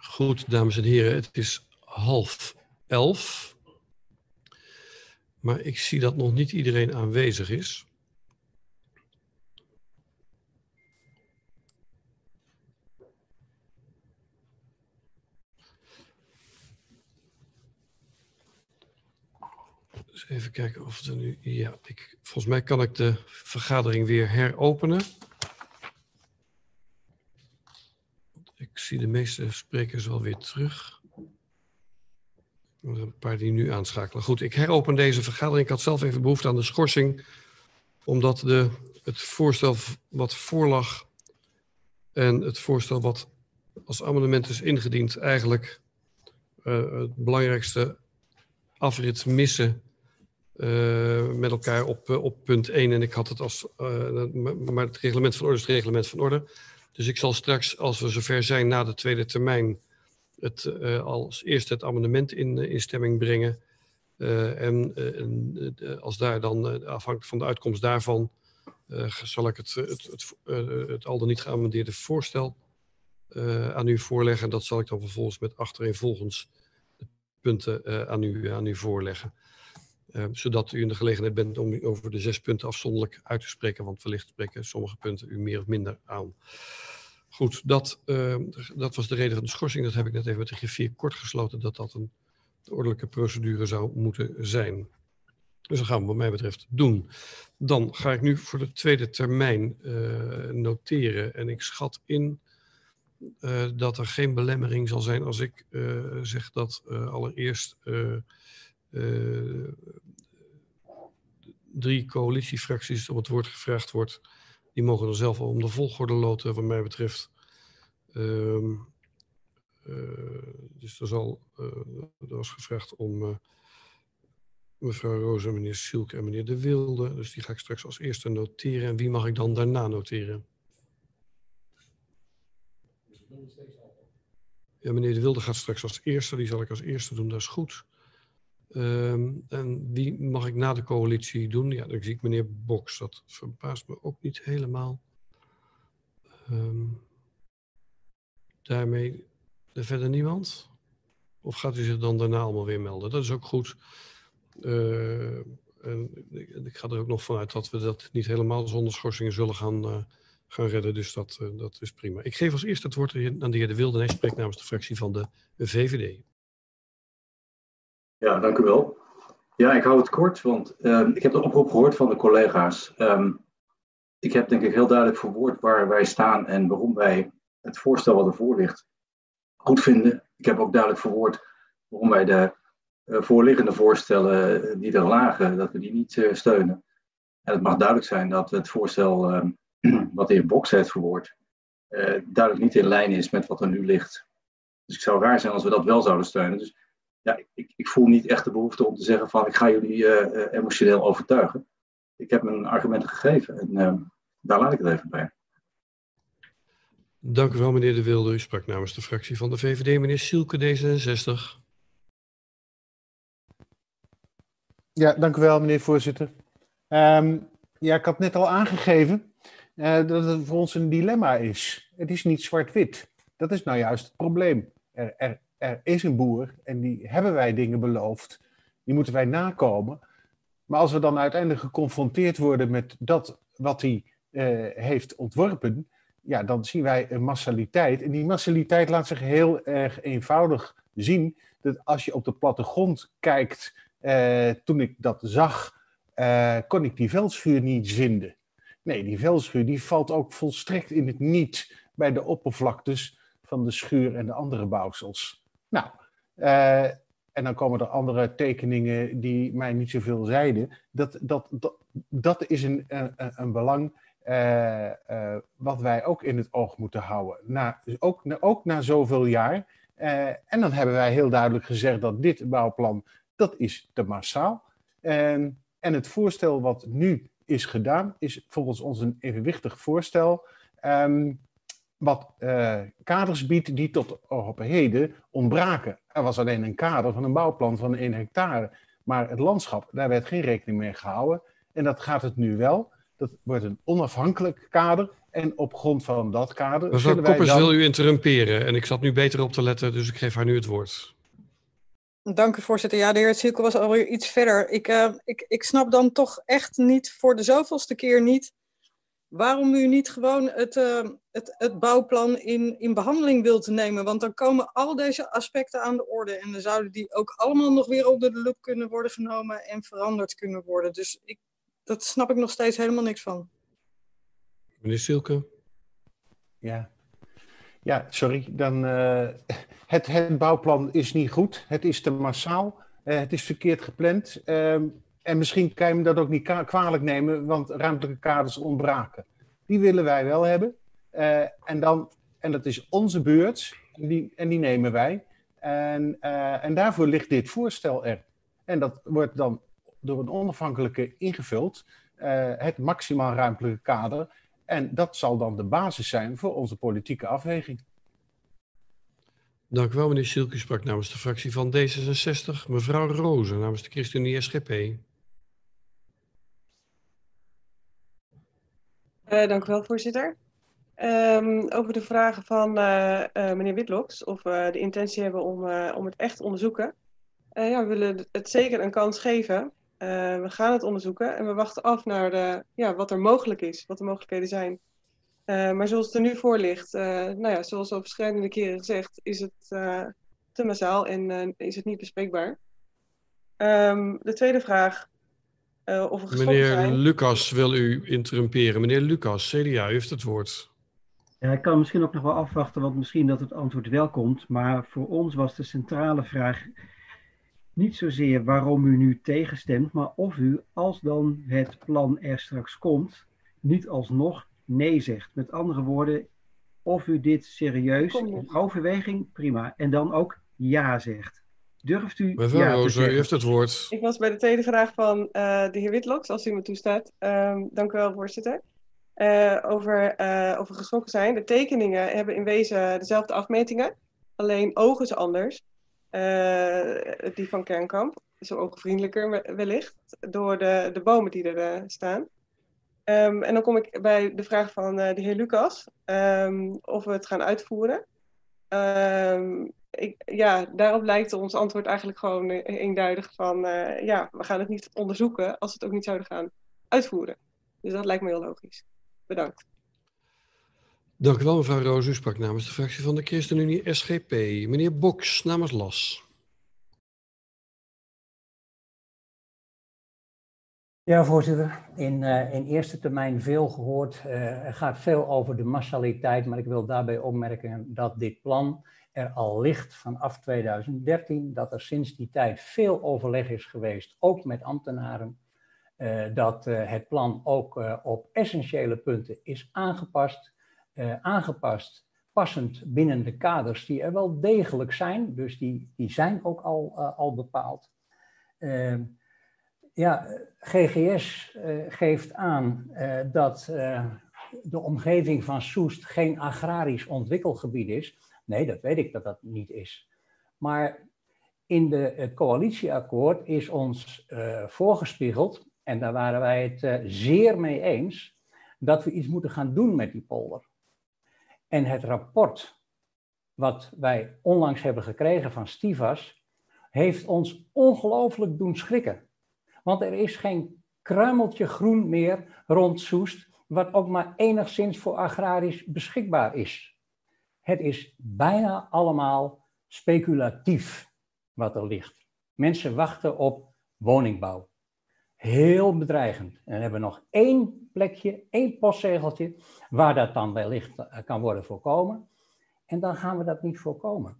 Goed, dames en heren, het is half elf. Maar ik zie dat nog niet iedereen aanwezig is. Even kijken of er nu. Ja, ik, volgens mij kan ik de vergadering weer heropenen. Ik zie de meeste sprekers wel weer terug. Er zijn een paar die nu aanschakelen. Goed, ik heropen deze vergadering. Ik had zelf even behoefte aan de schorsing, omdat de, het voorstel wat voorlag en het voorstel wat als amendement is ingediend eigenlijk uh, het belangrijkste afrit missen uh, met elkaar op, uh, op punt 1. En ik had het als, maar het reglement van orde is het reglement van orde. Dus ik zal straks, als we zover zijn na de tweede termijn, het uh, als eerste het amendement in, in stemming brengen. Uh, en, uh, als daar dan, afhankelijk van de uitkomst daarvan, zal ik het, het, het, het, al dan niet geamendeerde voorstel aan u voorleggen. En dat zal ik dan vervolgens met achtereenvolgens de punten aan, u, aan u voorleggen. Zodat u in de gelegenheid bent om u over de zes punten afzonderlijk uit te spreken, want wellicht spreken sommige punten u meer of minder aan. Goed, dat, uh, dat was de reden van de schorsing. Dat heb ik net even met de griffier kort gesloten, dat dat een ordelijke procedure zou moeten zijn. Dus dat gaan we wat mij betreft doen. Dan ga ik nu voor de tweede termijn uh, noteren. En ik schat in uh, dat er geen belemmering zal zijn als ik zeg dat allereerst drie coalitiefracties op het woord gevraagd wordt die mogen er zelf om de volgorde loten, wat mij betreft. Um, uh, dus er, zal, uh, er was gevraagd om mevrouw Roos meneer Silke en meneer De Wilde. Dus die ga ik straks als eerste noteren. En wie mag ik dan daarna noteren? Ja, meneer De Wilde gaat straks als eerste. Die zal ik als eerste doen, dat is goed. Um, en wie mag ik na de coalitie doen? Ja, dan zie ik meneer Boks. Dat verbaast me ook niet helemaal. Um, daarmee er verder niemand? Of gaat u zich dan daarna allemaal weer melden? Dat is ook goed. Uh, en ik ga er ook nog vanuit dat we dat niet helemaal zonder schorsingen zullen gaan, uh, gaan redden. Dus dat, uh, dat is prima. Ik geef als eerste het woord aan de heer De Wilde. Hij spreekt namens de fractie van de VVD. Ja, dank u wel. Ja, ik hou het kort, want uh, ik heb de oproep gehoord van de collega's. Um, ik heb denk ik heel duidelijk verwoord waar wij staan en waarom wij het voorstel wat ervoor ligt goed vinden. Ik heb ook duidelijk verwoord waarom wij de uh, voorliggende voorstellen uh, die er lagen, dat we die niet uh, steunen. En het mag duidelijk zijn dat het voorstel ehm, wat de heer Boks heeft verwoord, duidelijk niet in lijn is met wat er nu ligt. Dus ik zou raar zijn als we dat wel zouden steunen. Dus ja, ik, ik, voel niet echt de behoefte om te zeggen van ik ga jullie uh, emotioneel overtuigen. Ik heb mijn argumenten gegeven en uh, daar laat ik het even bij. Dank u wel, meneer De Wilde. U sprak namens de fractie van de VVD, meneer Sielke, D66. Ja, dank u wel, meneer voorzitter. Um, ja, ik had net al aangegeven uh, dat het voor ons een dilemma is. Het is niet zwart-wit. Dat is nou juist het probleem. Er, er, er is een boer en die hebben wij dingen beloofd. Die moeten wij nakomen. Maar als we dan uiteindelijk geconfronteerd worden met dat wat hij uh, heeft ontworpen, ja, dan zien wij een massaliteit. En die massaliteit laat zich heel erg eenvoudig zien. Dat als je op de plattegrond kijkt, uh, toen ik dat zag, uh, kon ik die veldschuur niet vinden. Nee, die veldschuur die valt ook volstrekt in het niet bij de oppervlaktes van de schuur en de andere bouwsels. Nou, uh, en dan komen er andere tekeningen die mij niet zoveel zeiden. Dat, dat, dat, dat is een, een, een belang uh, uh, wat wij ook in het oog moeten houden. Na, ook, ook na zoveel jaar. en dan hebben wij heel duidelijk gezegd dat dit bouwplan, dat is te massaal. En, en het voorstel wat nu is gedaan, is volgens ons een evenwichtig voorstel. Um, wat uh, kaders biedt die tot op heden ontbraken. Er was alleen een kader van een bouwplan van 1 hectare. Maar het landschap, daar werd geen rekening mee gehouden. En dat gaat het nu wel. Dat wordt een onafhankelijk kader. En op grond van dat kader. Mevrouw Koppers dan- wil u interrumperen en ik zat nu beter op te letten, dus ik geef haar nu het woord. Dank u, voorzitter. Ja, de heer Zielke was alweer iets verder. Ik, eh, ik, ik snap dan toch echt niet, voor de zoveelste keer niet, waarom u niet gewoon het, eh, het, het bouwplan in, in behandeling wilt nemen. Want dan komen al deze aspecten aan de orde. En dan zouden die ook allemaal nog weer onder de loep kunnen worden genomen en veranderd kunnen worden. Dus ik, dat snap ik nog steeds helemaal niks van. Meneer Silke. Ja. Ja, sorry. Dan, eh, het, het bouwplan is niet goed. Het is te massaal. Eh, het is verkeerd gepland. Ehm, en misschien kan je hem dat ook niet kwalijk nemen, want ruimtelijke kaders ontbraken. Die willen wij wel hebben. Eh, en, dan, en dat is onze beurt. En die, en die nemen wij. En, eh, en daarvoor ligt dit voorstel er. En dat wordt dan door een onafhankelijke ingevuld. eh, het maximaal ruimtelijke kader. En dat zal dan de basis zijn voor onze politieke afweging. Dank u wel, meneer Silke sprak namens de fractie van D66. Mevrouw Rozen namens de ChristenUnie SGP. Eh, dank u wel, voorzitter. Ehm, over de vragen van eh, eh, meneer Witloks, of we de intentie hebben om, om het echt te onderzoeken. Ja, we willen het zeker een kans geven. We gaan het onderzoeken en we wachten af naar de, ja, wat er mogelijk is, wat de mogelijkheden zijn. Maar zoals het er nu voor ligt, nou ja, zoals al verschillende keren gezegd, is het te massaal en is het niet bespreekbaar. Ehm, de tweede vraag, eh, of Meneer zijn. Lucas wil u interrumperen. Meneer Lucas, CDA, u heeft het woord. Ja, ik kan misschien ook nog wel afwachten, want misschien dat het antwoord wel komt. Maar voor ons was de centrale vraag niet zozeer waarom u nu tegenstemt, maar of u, als dan het plan er straks komt, niet alsnog nee zegt. Met andere woorden, of u dit serieus in overweging, prima, en dan ook ja zegt. Durft u Mevrouw ja te Rozen, u heeft het woord. Ik was bij de tweede vraag van eh, de heer Witloks, als u me toestaat. Ehm, dank u wel, voorzitter. Eh, over, eh over geschrokken zijn. De tekeningen hebben in wezen dezelfde afmetingen, alleen ogen is anders. Eh, die van Kernkamp, zo ogenvriendelijker we- wellicht, door de, de bomen die er staan. Ehm, en dan kom ik bij de vraag van eh, de heer Lucas, ehm, of we het gaan uitvoeren. Ehm, ik, ja, daarop lijkt ons antwoord eigenlijk gewoon eh, eenduidig van, eh, ja, we gaan het niet onderzoeken als we het ook niet zouden gaan uitvoeren. Dus dat lijkt me heel logisch. Bedankt. Dank u wel, mevrouw Rozen. U sprak namens de fractie van de ChristenUnie SGP. Meneer Boks namens LAS. Ja, voorzitter. In, eh, in eerste termijn veel gehoord. Eh, er gaat veel over de massaliteit, maar ik wil daarbij opmerken dat dit plan er al ligt vanaf 2013. Dat er sinds die tijd veel overleg is geweest, ook met ambtenaren. Eh, dat het plan ook op essentiële punten is aangepast. Aangepast passend binnen de kaders die er wel degelijk zijn. Dus die, die zijn ook al, al bepaald. Ja, GGS eh, geeft aan eh, dat eh, de omgeving van Soest geen agrarisch ontwikkelgebied is. Nee, dat weet ik dat dat niet is. Maar in de, coalitieakkoord is ons voorgespiegeld, en daar waren wij het zeer mee eens, dat we iets moeten gaan doen met die polder. En het rapport wat wij onlangs hebben gekregen van Stivas, heeft ons ongelooflijk doen schrikken. Want er is geen kruimeltje groen meer rond Soest, wat ook maar enigszins voor agrarisch beschikbaar is. Het is bijna allemaal speculatief wat er ligt. Mensen wachten op woningbouw. Heel bedreigend. En hebben nog één plekje, één postzegeltje, waar dat dan wellicht kan worden voorkomen. En dan gaan we dat niet voorkomen.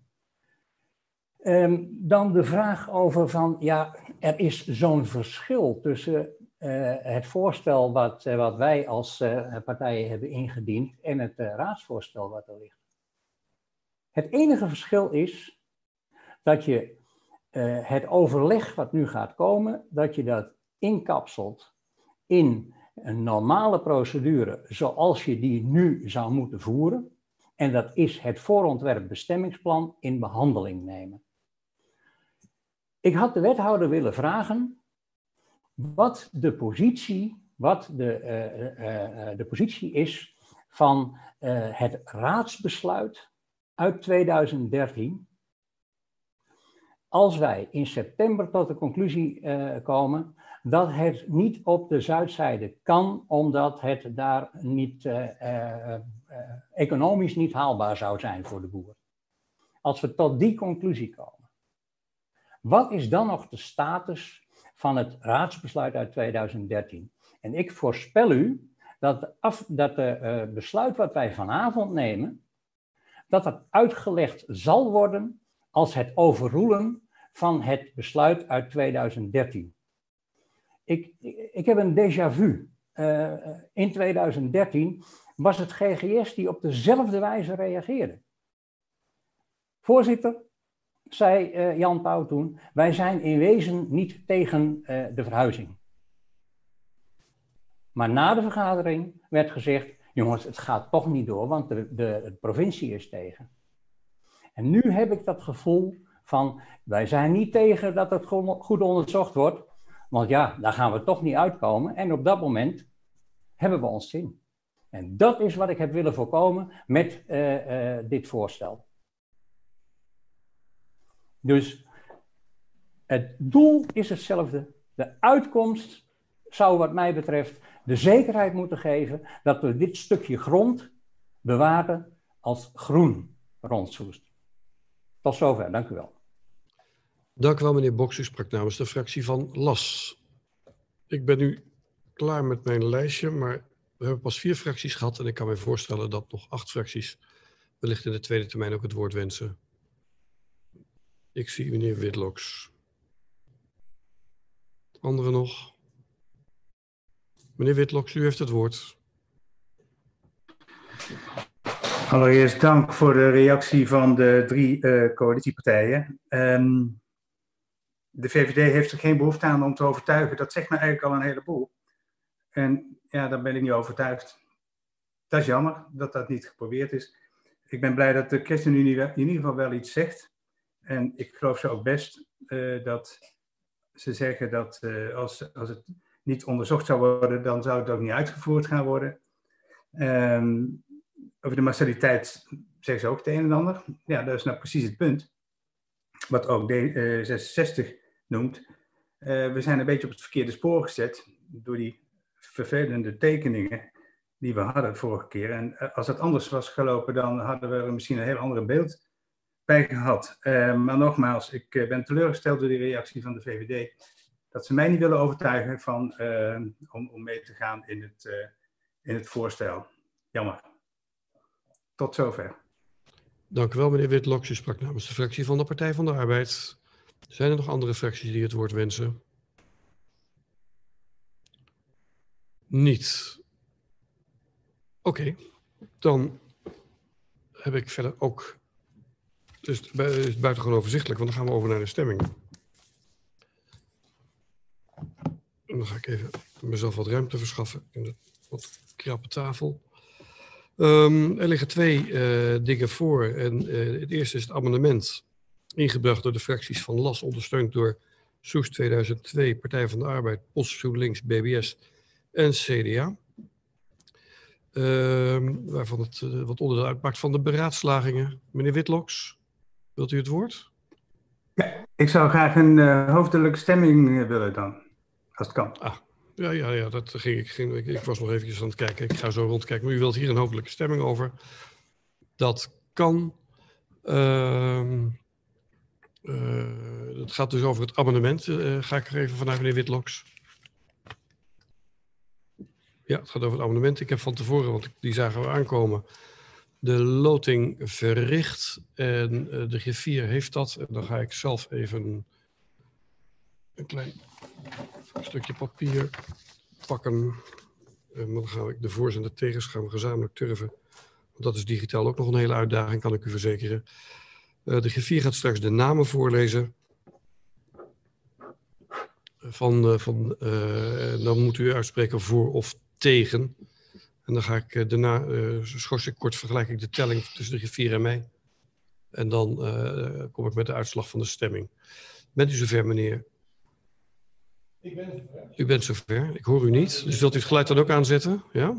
Ehm, dan de vraag over van, ja, er is zo'n verschil tussen eh, het voorstel wat, eh, wat wij als eh, partijen hebben ingediend en het raadsvoorstel wat er ligt. Het enige verschil is dat je het overleg wat nu gaat komen, dat je dat inkapselt in een normale procedure zoals je die nu zou moeten voeren. En dat is het voorontwerp bestemmingsplan in behandeling nemen. Ik had de wethouder willen vragen wat de positie wat de, de positie is van het raadsbesluit uit 2013 als wij in september tot de conclusie komen dat het niet op de zuidzijde kan, omdat het daar niet, economisch niet haalbaar zou zijn voor de boer. Als we tot die conclusie komen, wat is dan nog de status van het raadsbesluit uit 2013? En ik voorspel u dat af, dat de besluit wat wij vanavond nemen, dat dat uitgelegd zal worden als het overroelen van het besluit uit 2013. Ik, ik heb een déjà vu. Uh, in 2013 was het GGS die op dezelfde wijze reageerde. Voorzitter, zei uh, Jan Pauw toen, wij zijn in wezen niet tegen uh, de verhuizing. Maar na de vergadering werd gezegd, jongens, het gaat toch niet door, want de, de, provincie is tegen. En nu heb ik dat gevoel van wij zijn niet tegen dat het goed onderzocht wordt, want ja, daar gaan we toch niet uitkomen. En op dat moment hebben we ons zin. En dat is wat ik heb willen voorkomen met uh, dit voorstel. Dus het doel is hetzelfde. De uitkomst zou wat mij betreft de zekerheid moeten geven dat we dit stukje grond bewaren als groen rond Soest. Tot zover, dank u wel. Dank u wel, meneer Boks. U sprak namens de fractie van LAS. Ik ben nu klaar met mijn lijstje, maar we hebben pas vier fracties gehad en ik kan me voorstellen dat nog acht fracties wellicht in de tweede termijn ook het woord wensen. Ik zie meneer Witloks. Anderen nog? Meneer Witloks, u heeft het woord. Allereerst dank voor de reactie van de drie uh, coalitiepartijen. Um, de VVD heeft er geen behoefte aan om te overtuigen. Dat zegt me eigenlijk al een heleboel. En ja, daar ben ik niet overtuigd. Dat is jammer dat dat niet geprobeerd is. Ik ben blij dat de ChristenUnie in ieder geval wel iets zegt. En ik geloof ze ook best uh, dat ze zeggen dat uh, als, als het niet onderzocht zou worden, dan zou het ook niet uitgevoerd gaan worden. Um, over de massaliteit zeggen ze ook het een en ander. Ja, dat is nou precies het punt. Wat ook D66 uh, noemt. We zijn een beetje op het verkeerde spoor gezet door die vervelende tekeningen die we hadden vorige keer. En als het anders was gelopen, dan hadden we misschien een heel ander beeld gehad. Uh, maar nogmaals, ik ben teleurgesteld door die reactie van de VVD. Dat ze mij niet willen overtuigen van, om, om mee te gaan in het, in het voorstel. Jammer. Tot zover. Dank u wel, meneer Witloks. U sprak namens de fractie van de Partij van de Arbeid. Zijn er nog andere fracties die het woord wensen? Niet. Oké, dan heb ik verder ook. Dus het is buitengewoon overzichtelijk, want dan gaan we over naar de stemming. En dan ga ik even mezelf wat ruimte verschaffen in de wat krappe tafel. Um, er liggen twee uh, dingen voor. En uh, het eerste is het amendement ingebracht door de fracties van LAS, ondersteund door Soes 2002, Partij van de Arbeid, POS, GroenLinks, BBS en CDA. Uh, waarvan het uh, wat onderdeel uitmaakt van de beraadslagingen. Meneer Witloks, wilt u het woord? Ja, ik zou graag een uh, hoofdelijke stemming willen dan, als het kan. Ah, ja, ja, ja dat ging ik, ging, ik. Ik was nog eventjes aan het kijken. Ik ga zo rondkijken. Maar u wilt hier een hoofdelijke stemming over. Dat kan. Uh, uh, het gaat dus over het abonnement. Ga ik er even vanuit meneer Witloks. Ja, het gaat over het abonnement. Ik heb van tevoren, want die zagen we aankomen, de loting verricht. En uh, de G4 heeft dat. En dan ga ik zelf even een klein stukje papier pakken. En dan ga ik de voor's en de tegens gaan we gezamenlijk turven. Want dat is digitaal ook nog een hele uitdaging, kan ik u verzekeren. Uh, de G4 gaat straks de namen voorlezen. Van, uh, van, dan moet u uitspreken voor of tegen. En dan ga ik daarna, schors ik kort vergelijk ik de telling tussen de G4 en mij. En dan kom ik met de uitslag van de stemming. Bent u zover, meneer Ik ben zover. U bent zover. Ik hoor u niet. Dus wilt u het geluid dan ook aanzetten? Ja?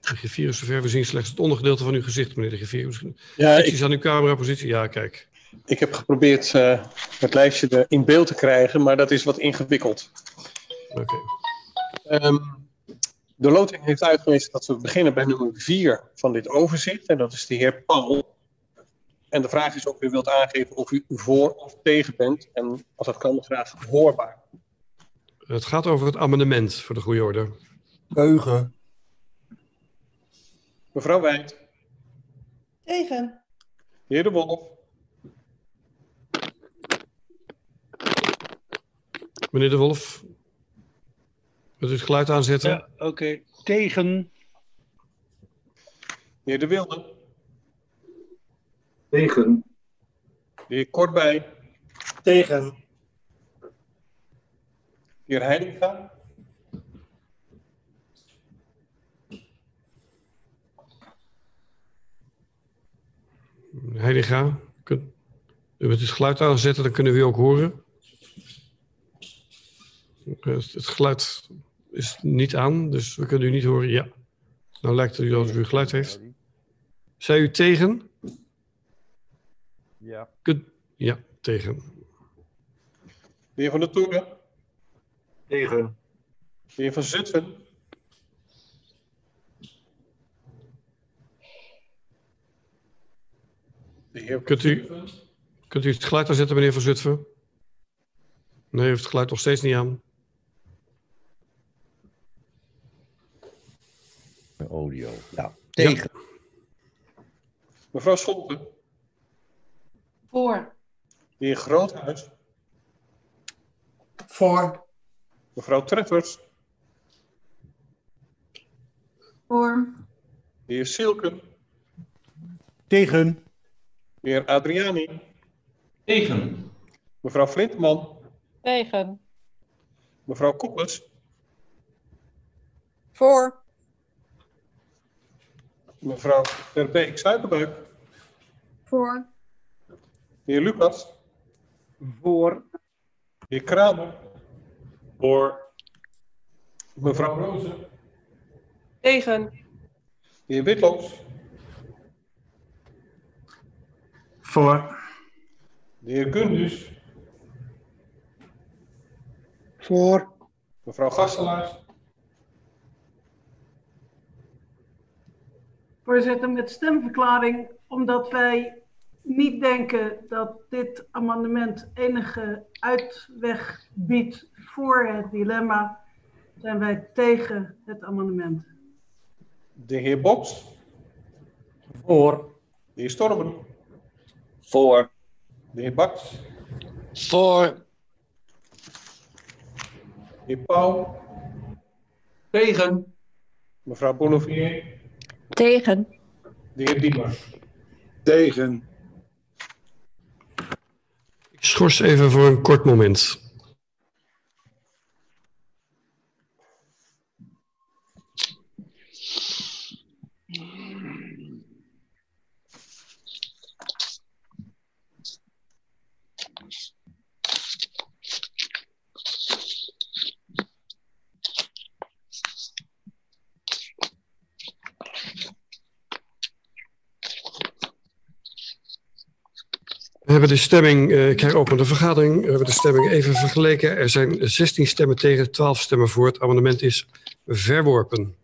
De griffier is zover. We zien slechts het ondergedeelte van uw gezicht, meneer de griffier. Ja, ik... aan uw camerapositie. Ja, kijk. Ik heb geprobeerd uh, het lijstje er in beeld te krijgen, maar dat is wat ingewikkeld. Oké. Okay. Um, de loting heeft uitgewezen dat we beginnen bij nummer 4 van dit overzicht. En dat is de heer Paul. En de vraag is of u wilt aangeven of u voor of tegen bent. En als dat kan, graag hoorbaar. Het gaat over het amendement, voor de goede orde. Keugen. Mevrouw Wijd. Tegen. Heer De Wolf. Meneer De Wolf. U het geluid aanzetten? Ja, oké. Okay. Tegen. Heer De Wilde. Tegen. De heer Kortbij. Tegen. De heer Heitinga. Heitinga, kun, u wilt het geluid aanzetten, dan kunnen we u ook horen. Het geluid is niet aan, dus we kunnen u niet horen. Ja. Nou lijkt het u alsof u geluid heeft. Zij u tegen? Ja. Kunt, ja, tegen. De heer Van der Toeren. Tegen. De heer Van Zutphen. De heer kunt, u, kunt u het geluid aanzetten, meneer Van Zutphen? Nee, heeft het geluid nog steeds niet aan. Audio. Ja, tegen. Ja. Mevrouw Scholten. Voor. De heer Groothuis. Voor. Mevrouw Treffers. Voor. De heer Silken. Tegen. De heer Adriani. Tegen. Mevrouw Flintman. Tegen. Mevrouw Koppers. Voor. Mevrouw Verbeek Zuiderbuik. Voor. De heer Lucas. Voor. De heer Kramer. Voor. Mevrouw Rozen. Tegen. De heer Witloos. Voor. De heer Gundus. Voor. Mevrouw Gastelaars. Voorzitter, met stemverklaring, omdat wij niet denken dat dit amendement enige uitweg biedt voor het dilemma, zijn wij tegen het amendement. De heer Boks. Voor. De heer Stormen. Voor. De heer Baks. Voor. De heer Pauw. Tegen. Mevrouw Bolivier. Tegen. De heer Diemers. Tegen. Ik schors even voor een kort moment. We hebben de stemming, uh, ik heropen de vergadering, we hebben de stemming even vergeleken. Er zijn 16 stemmen tegen, 12 stemmen voor. Het amendement is verworpen.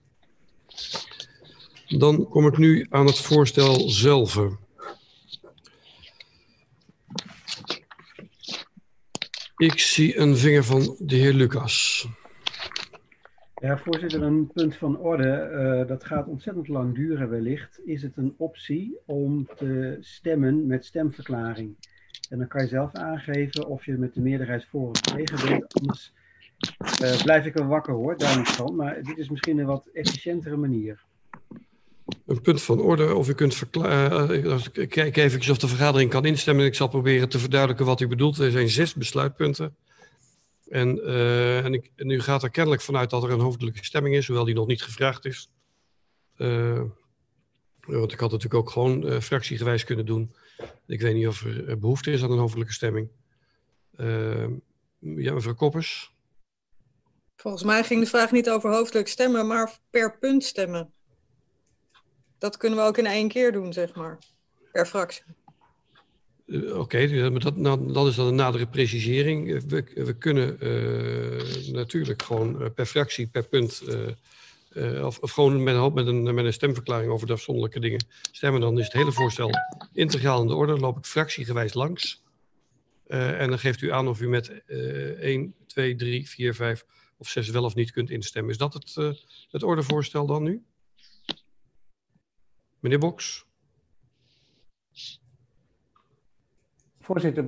Dan kom ik nu aan het voorstel zelf. Ik zie een vinger van de heer Lucas. Ja, voorzitter, een punt van orde. Uh, dat gaat ontzettend lang duren wellicht. Is het een optie om te stemmen met stemverklaring? En dan kan je zelf aangeven of je met de meerderheid voor of tegen bent. Anders uh, blijf ik er wakker hoor, daar niet van. Maar dit is misschien een wat efficiëntere manier. Een punt van orde, of u kunt verklaren. Uh, kijk even of de vergadering kan instemmen. Ik zal proberen te verduidelijken wat u bedoelt. Er zijn zes besluitpunten. En, uh, en, ik, en, u gaat er kennelijk vanuit dat er een hoofdelijke stemming is, hoewel die nog niet gevraagd is. Uh, want ik had natuurlijk ook gewoon uh, fractiegewijs kunnen doen. Ik weet niet of er behoefte is aan een hoofdelijke stemming. Ja, mevrouw Koppers. Volgens mij ging de vraag niet over hoofdelijk stemmen, maar per punt stemmen. Dat kunnen we ook in één keer doen, zeg maar. Per fractie. Uh, Oké, okay, dat, nou, dat is dan een nadere precisering. Eh, we, we kunnen natuurlijk gewoon per fractie, per punt, of, gewoon met met, een, met een stemverklaring over de afzonderlijke dingen stemmen. Dan is het hele voorstel integraal in de orde. Dan loop ik fractiegewijs langs. en dan geeft u aan of u met 1, 2, 3, 4, 5 of 6 wel of niet kunt instemmen. Is dat het, het ordevoorstel dan nu? Meneer Boks? Voorzitter,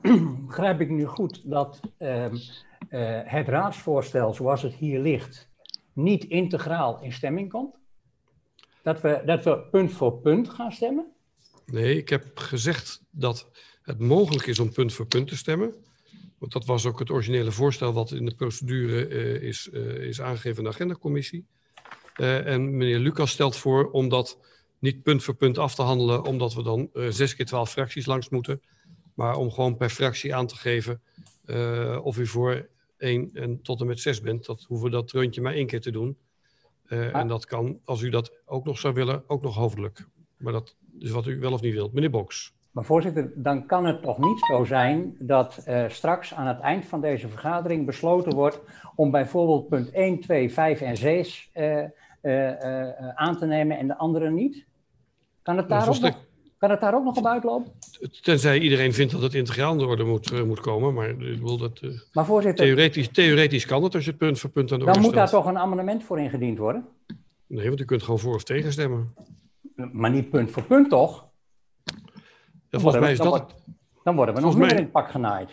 begrijp ik nu goed dat uh, uh, het raadsvoorstel zoals het hier ligt niet integraal in stemming komt? Dat we, dat we punt voor punt gaan stemmen? Nee, ik heb gezegd dat het mogelijk is om punt voor punt te stemmen. Want dat was ook het originele voorstel wat in de procedure uh, is, is aangegeven in de agendacommissie. en meneer Lucas stelt voor om dat niet punt voor punt af te handelen, omdat we dan zes keer twaalf fracties langs moeten. Maar om gewoon per fractie aan te geven uh, of u voor 1 en tot en met 6 bent. Dat hoeven we dat rondje maar één keer te doen. Uh, ah. En dat kan, als u dat ook nog zou willen, ook nog hoofdelijk. Maar dat is wat u wel of niet wilt. Meneer Boks. Maar voorzitter, dan kan het toch niet zo zijn dat uh, straks aan het eind van deze vergadering besloten wordt om bijvoorbeeld punt 1, 2, 5 en 6 aan te nemen en de andere niet? Kan het daarop nog... Kan het daar ook nog op uitlopen? Tenzij iedereen vindt dat het integraal in de orde moet, uh, moet komen. Maar, ik wil dat, uh, maar voorzitter, theoretisch, theoretisch kan het als je het punt voor punt aan de dan orde Dan moet daar toch een amendement voor ingediend worden? Nee, want u kunt gewoon voor of tegen stemmen. Maar niet punt voor punt, toch? Ja, volgens mij is dan dat... Wordt, dan worden we nog meer in het pak genaaid.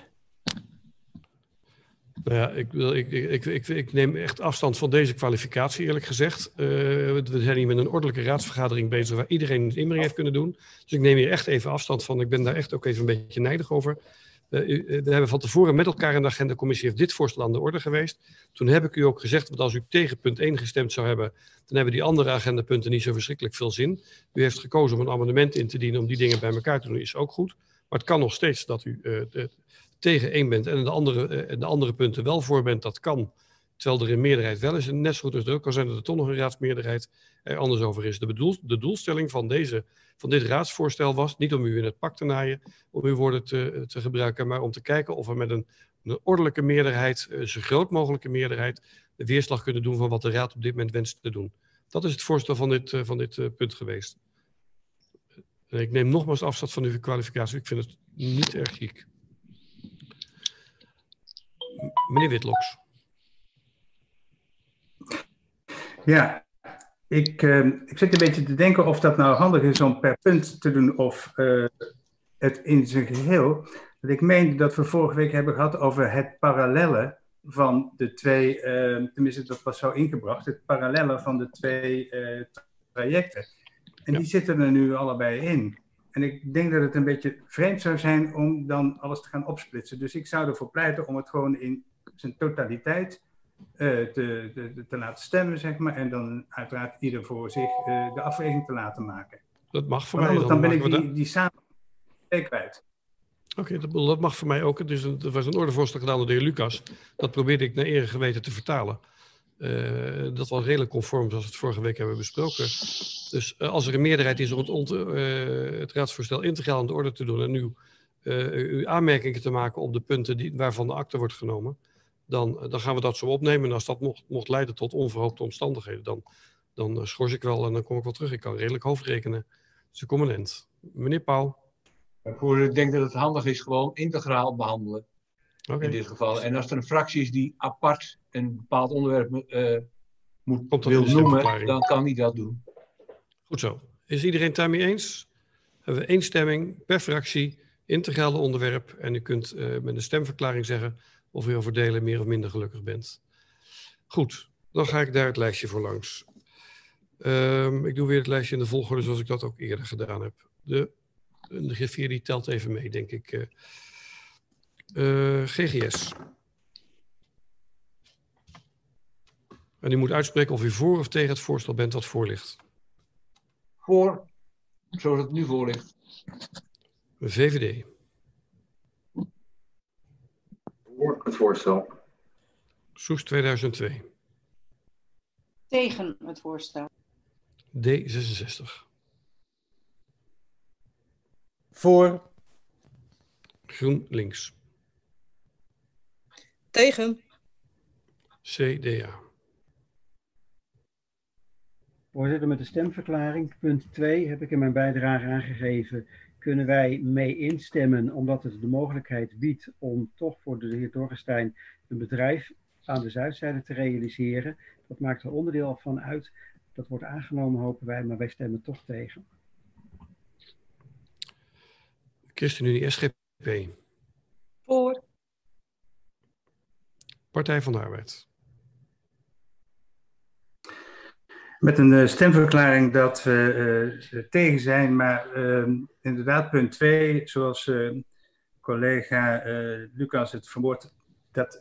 Nou ja, ik, wil, ik, ik, ik, ik, neem echt afstand van deze kwalificatie, eerlijk gezegd. Uh, we zijn hier met een ordelijke raadsvergadering bezig waar iedereen een inbreng heeft kunnen doen. Dus ik neem hier echt even afstand van. Ik ben daar echt ook even een beetje nijdig over. Uh, we hebben van tevoren met elkaar in de agendacommissie heeft dit voorstel aan de orde geweest. Toen heb ik u ook gezegd dat als u tegen punt 1 gestemd zou hebben, dan hebben die andere agendapunten niet zo verschrikkelijk veel zin. U heeft gekozen om een amendement in te dienen om die dingen bij elkaar te doen, is ook goed. Maar het kan nog steeds dat u tegen één bent en de andere, de andere punten wel voor bent, dat kan. Terwijl er in meerderheid wel is. En net zo goed er kan zijn dat er toch nog een raadsmeerderheid er anders over is. De, bedoel, de doelstelling van, deze, van dit raadsvoorstel was niet om u in het pak te naaien, om uw woorden te, te gebruiken, maar om te kijken of we met een, een ordelijke meerderheid, een zo groot mogelijke meerderheid, de weerslag kunnen doen van wat de raad op dit moment wenst te doen. Dat is het voorstel van dit, van dit punt geweest. En ik neem nogmaals afstand van uw kwalificatie. Ik vind het niet erg chic. Meneer Witloks. Ja, ik, uh, ik zit een beetje te denken of dat nou handig is om per punt te doen of uh, het in zijn geheel. Ik meen dat we vorige week hebben gehad over het parallelle van de twee, uh, tenminste dat was zo ingebracht, het parallelle van de twee trajecten. En ja. die zitten er nu allebei in. En ik denk dat het een beetje vreemd zou zijn om dan alles te gaan opsplitsen. Dus ik zou ervoor pleiten om het gewoon in zijn totaliteit uh, te, te, te, laten stemmen, zeg maar. En dan uiteraard ieder voor zich uh, de afweging te laten maken. Dat mag voor Want mij. Anders dan, ben ik die, die samen kwijt. Oké, okay, dat, dat, mag voor mij ook. Een, er was een ordevoorstel gedaan door de heer Lucas. Dat probeerde ik naar ere geweten te vertalen. Uh, dat was redelijk conform zoals we het vorige week hebben besproken. Dus uh, als er een meerderheid is om het, uh, het raadsvoorstel integraal aan de orde te doen en nu uw aanmerkingen te maken op de punten die, waarvan de akte wordt genomen, dan, dan gaan we dat zo opnemen. En als dat mocht, mocht leiden tot onverhoopte omstandigheden, dan, dan schors ik wel en dan kom ik wel terug. Ik kan redelijk hoofdrekenen. Dus end. Meneer Pauw. Ik denk dat het handig is gewoon integraal behandelen. Okay. In dit geval. En als er een fractie is die apart een bepaald onderwerp uh, moet, wil noemen, dan kan die dat doen. Goed zo. Is iedereen het daarmee eens? Hebben we één stemming per fractie, integrale onderwerp. En u kunt uh, met een stemverklaring zeggen of u over delen meer of minder gelukkig bent. Goed, dan ga ik daar het lijstje voor langs. Um, ik doe weer het lijstje in de volgorde zoals ik dat ook eerder gedaan heb. De, de griffier die telt even mee, denk ik. Uh, uh, GGS. En u moet uitspreken of u voor of tegen het voorstel bent wat voor ligt. Voor, zoals het nu voor ligt. VVD. Voor. het voorstel. Soes 2002. Tegen het voorstel. D66. Voor. GroenLinks. Tegen. CDA. Voorzitter, met de stemverklaring, punt 2, heb ik in mijn bijdrage aangegeven, kunnen wij mee instemmen omdat het de mogelijkheid biedt om toch voor de heer Dorrestein een bedrijf aan de zuidzijde te realiseren. Dat maakt er onderdeel van uit. Dat wordt aangenomen, hopen wij, maar wij stemmen toch tegen. ChristenUnie SGP. Voor. Partij van de Arbeid. Met een uh, stemverklaring dat we uh, tegen zijn, maar uh, inderdaad punt 2, zoals collega Lucas het verwoordt, dat,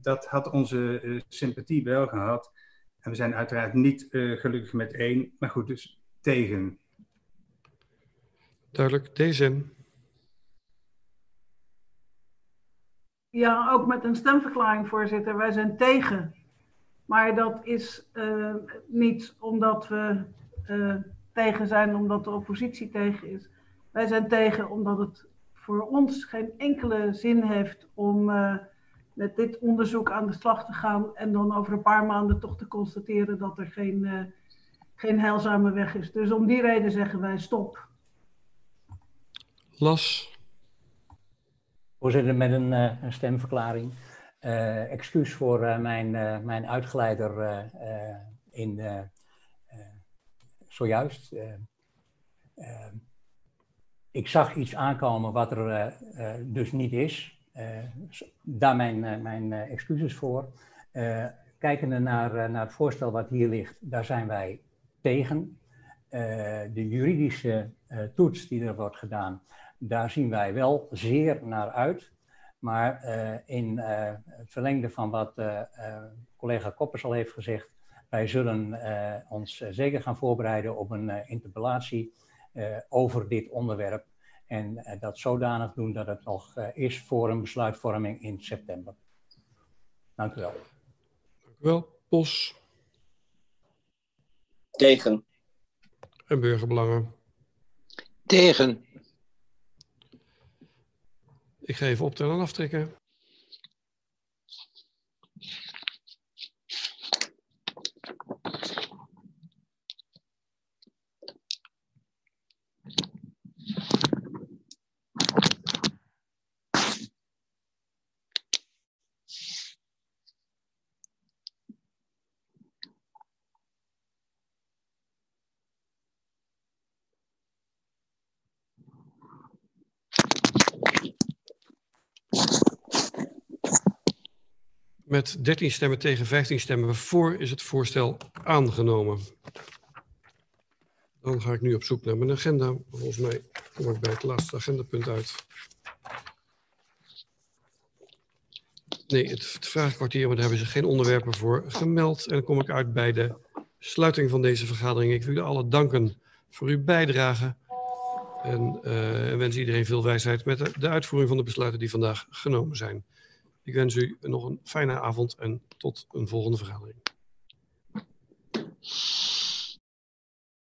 dat had onze sympathie wel gehad. En we zijn uiteraard niet gelukkig met één, maar goed, dus tegen. Duidelijk, deze. Ja, ook met een stemverklaring, voorzitter. Wij zijn tegen. Maar dat is uh, niet omdat we uh, tegen zijn, omdat de oppositie tegen is. Wij zijn tegen omdat het voor ons geen enkele zin heeft om uh, met dit onderzoek aan de slag te gaan en dan over een paar maanden toch te constateren dat er geen, geen heilzame weg is. Dus om die reden zeggen wij stop. Las. Voorzitter, met een, een stemverklaring. Uh, excuus voor uh, mijn, mijn uitgeleider in zojuist. ik zag iets aankomen wat er dus niet is. daar mijn, mijn excuses voor. kijkende naar, naar het voorstel wat hier ligt, daar zijn wij tegen. de juridische toets die er wordt gedaan, daar zien wij wel zeer naar uit. Maar uh, in uh, het verlengde van wat uh, collega Koppers al heeft gezegd, wij zullen ons zeker gaan voorbereiden op een interpellatie over dit onderwerp. En dat zodanig doen dat het nog is voor een besluitvorming in september. Dank u wel. Dank u wel. Bos. Tegen. En burgerbelangen. Tegen. Ik ga even optellen en aftrekken. Met 13 stemmen tegen 15 stemmen voor is het voorstel aangenomen. Dan ga ik nu op zoek naar mijn agenda. Volgens mij kom ik bij het laatste agendapunt uit. Nee, het, vraagkwartier, maar daar hebben ze geen onderwerpen voor gemeld. En dan kom ik uit bij de sluiting van deze vergadering. Ik wil jullie allen danken voor uw bijdrage. En uh, wens iedereen veel wijsheid met de, de uitvoering van de besluiten die vandaag genomen zijn. Ik wens u nog een fijne avond en tot een volgende vergadering.